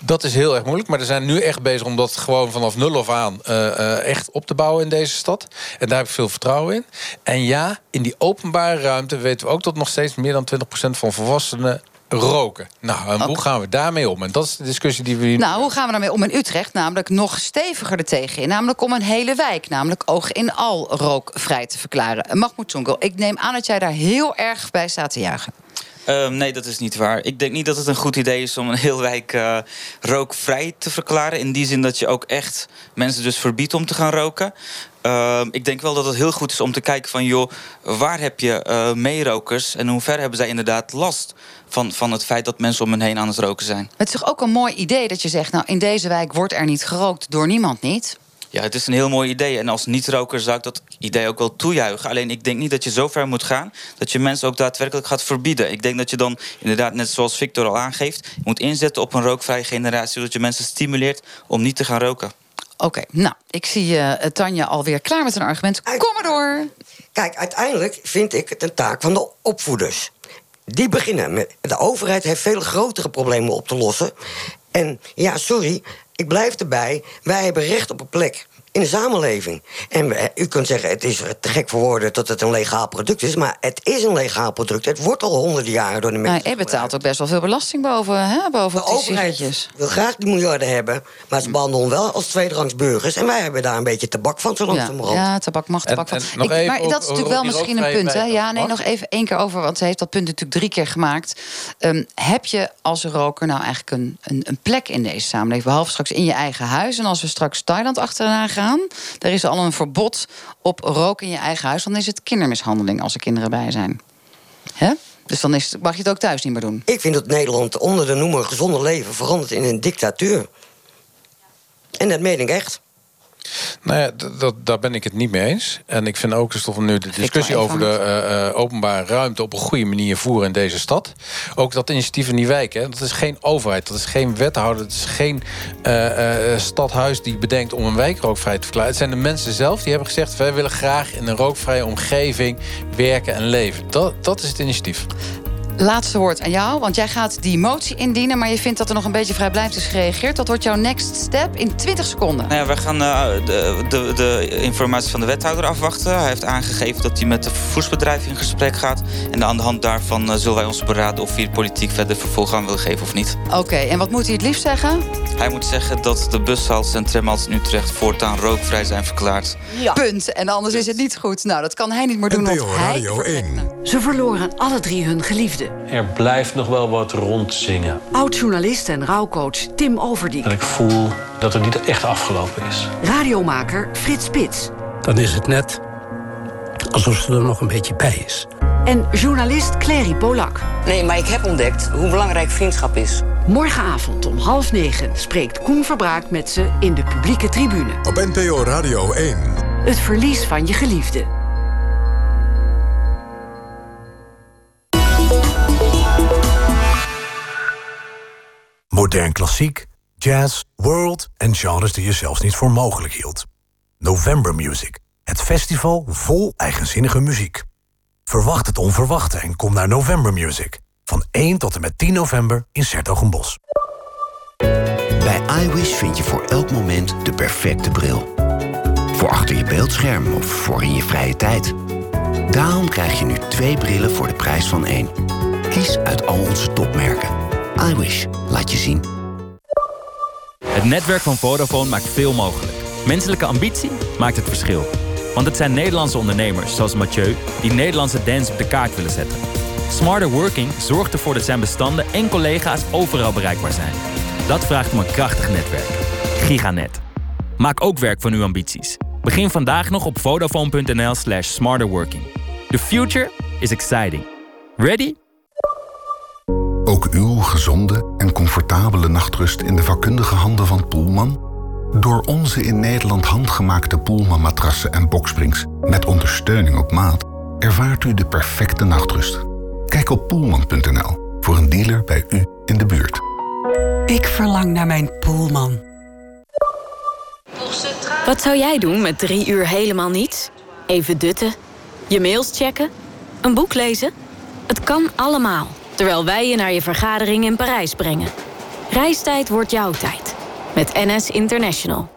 Dat is heel erg moeilijk, maar er zijn nu echt bezig om dat gewoon vanaf nul af aan eh, eh, echt op te bouwen in deze stad. En daar heb ik veel vertrouwen in. En ja, in die openbare ruimte weten we ook dat nog steeds meer dan 20% van volwassenen roken. Nou, en hoe gaan we daarmee om? En dat is de discussie die we hier Nou, hoe gaan we daarmee om in Utrecht? Namelijk nog steviger er tegenin. Namelijk om een hele wijk, namelijk oog in al rookvrij te verklaren. Mahmoud Tongel, ik neem aan dat jij daar heel erg bij staat te juichen. Ehm, nee, dat is niet waar. Ik denk niet dat het een goed idee is om een heel wijk eh, rookvrij te verklaren. In die zin dat je ook echt mensen dus verbiedt om te gaan roken. Ehm, ik denk wel dat het heel goed is om te kijken van... joh, waar heb je eh meerokers en hoe ver hebben zij inderdaad last... Van, van het feit dat mensen om hen heen aan het roken zijn. Het is toch ook een mooi idee dat je zegt... nou, in deze wijk wordt er niet gerookt door niemand niet. Ja, het is een heel mooi idee. En als niet-roker zou ik dat idee ook wel toejuichen. Alleen ik denk niet dat je zo ver moet gaan dat je mensen ook daadwerkelijk gaat verbieden. Ik denk dat je dan inderdaad, net zoals Victor al aangeeft, moet inzetten op een rookvrije generatie, zodat je mensen stimuleert om niet te gaan roken. Oké, nou, ik zie eh Tanja alweer klaar met een argument. Kom maar door. Kijk, uiteindelijk vind ik het een taak van de opvoeders. Die beginnen met. De overheid heeft veel grotere problemen op te lossen. En ja, sorry, ik blijf erbij. Wij hebben recht op een plek in de samenleving. En we- u kunt zeggen, het is te gek voor woorden dat het een legaal product is. Maar het is een legaal product. Het wordt al honderden jaren door de mensen. je betaalt ook best wel veel belasting boven, hè, boven De overheid wil graag die miljarden hebben. Maar ze behandelen ons wel als tweederangs burgers. En wij hebben daar een beetje tabak van, zo Ja, langzamerhand. ja, tabak mag, tabak En- van. en Ik- maar dat is natuurlijk wel misschien een punt. Hè? Ja, nee, mag? nog even één keer over, want ze heeft dat punt natuurlijk drie keer gemaakt. Ehm, heb je als roker nou eigenlijk een, een, een plek in deze samenleving? Behalve straks in je eigen huis. En als we straks Thailand achteraan gaan, daar is al een verbod op roken in je eigen huis. Dan is het kindermishandeling als er kinderen bij zijn. Hè? Dus dan is, mag je het ook thuis niet meer doen. Ik vind dat Nederland onder de noemer gezonde leven verandert in een dictatuur. En dat meen ik echt. Nou ja, dat, daar ben ik het niet mee eens. En ik vind ook dus we nu de discussie over de eh, eh, openbare ruimte op een goede manier voeren in deze stad. Ook dat initiatief in die wijk, hè, dat is geen overheid, dat is geen wethouder, dat is geen eh, stadhuis die bedenkt om een wijk rookvrij te verklaren. Het zijn de mensen zelf die hebben gezegd: wij willen graag in een rookvrije omgeving werken en leven. Dat, dat is het initiatief. Laatste woord aan jou, want jij gaat die motie indienen... maar je vindt dat er nog een beetje vrijblijvend is gereageerd. Dat wordt jouw next step in 20 seconden. Nou ja, wij gaan eh, de, de, de informatie van de wethouder afwachten. Hij heeft aangegeven dat hij met de vervoersbedrijven in gesprek gaat. En aan de hand daarvan eh, zullen wij ons beraden of hij politiek verder vervolg aan wil geven of niet. Oké, en wat moet hij het liefst zeggen? Hij moet zeggen dat de bushaltes en tramhaltes in Utrecht voortaan rookvrij zijn verklaard. Punt. En anders is het niet goed. Nou, dat kan hij niet meer doen, want hij... Ze verloren alle drie hun geliefde. Er blijft nog wel wat rondzingen. Oud-journalist en rouwcoach Tim Overdiek. Dat ik voel dat het niet echt afgelopen is. Radiomaker Frits Spits. Dan is het net alsof ze er nog een beetje bij is. En journalist Clary Polak. Nee, maar ik heb ontdekt hoe belangrijk vriendschap is. Morgenavond om half negen spreekt Koen Verbraak met ze in de publieke tribune. Op NPO Radio 1. Het verlies van je geliefde. Modern klassiek, jazz, world en genres die je zelfs niet voor mogelijk hield. November Music, het festival vol eigenzinnige muziek. Verwacht het onverwachte en kom naar November Music. Van 1 tot en met 10 november in Sertogenbos. Bij iWish vind je voor elk moment de perfecte bril. Voor achter je beeldscherm of voor in je vrije tijd. Daarom krijg je nu twee brillen voor de prijs van één. Kies uit al onze topmerken. iWish. Laat je zien. Het netwerk van Vodafone maakt veel mogelijk. Menselijke ambitie maakt het verschil. Want het zijn Nederlandse ondernemers, zoals Mathieu... die Nederlandse dance op de kaart willen zetten. Smarter Working zorgt ervoor dat zijn bestanden en collega's overal bereikbaar zijn. Dat vraagt om een krachtig netwerk. Giganet. Maak ook werk van uw ambities. Begin vandaag nog op vodafone.nl slash smarterworking. The future is exciting. Ready? Ook uw gezonde en comfortabele nachtrust in de vakkundige handen van Poelman? Door onze in Nederland handgemaakte Poelman matrassen en boksprings met ondersteuning op maat ervaart u de perfecte nachtrust. Kijk op poelman.nl voor een dealer bij u in de buurt. Ik verlang naar mijn Poelman. Wat zou jij doen met drie uur helemaal niets? Even dutten? Je mails checken? Een boek lezen? Het kan allemaal, terwijl wij je naar je vergadering in Parijs brengen. Reistijd wordt jouw tijd. Met NS International.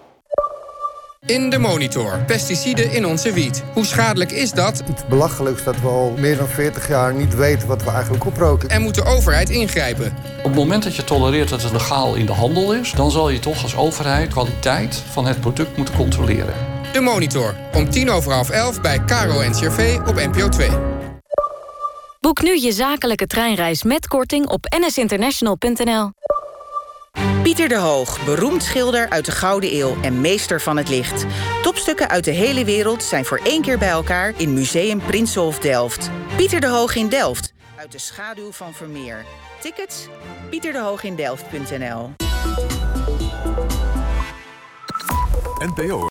In de monitor. Pesticiden in onze wiet. Hoe schadelijk is dat? Het belachelijkst dat we al meer dan 40 jaar niet weten wat we eigenlijk oproken. En moet de overheid ingrijpen? Op het moment dat je tolereert dat het legaal in de handel is... dan zal je toch als overheid kwaliteit van het product moeten controleren. De monitor. Om tien over half elf bij Caro en CRV op NPO 2. Boek nu je zakelijke treinreis met korting op nsinternational.nl. Pieter de Hoog, beroemd schilder uit de Gouden Eeuw en meester van het licht. Topstukken uit de hele wereld zijn voor één keer bij elkaar in Museum Prinsenhof Delft. Pieter de Hoog in Delft, uit de schaduw van Vermeer. Tickets? pieterdehoogindelft.nl NPO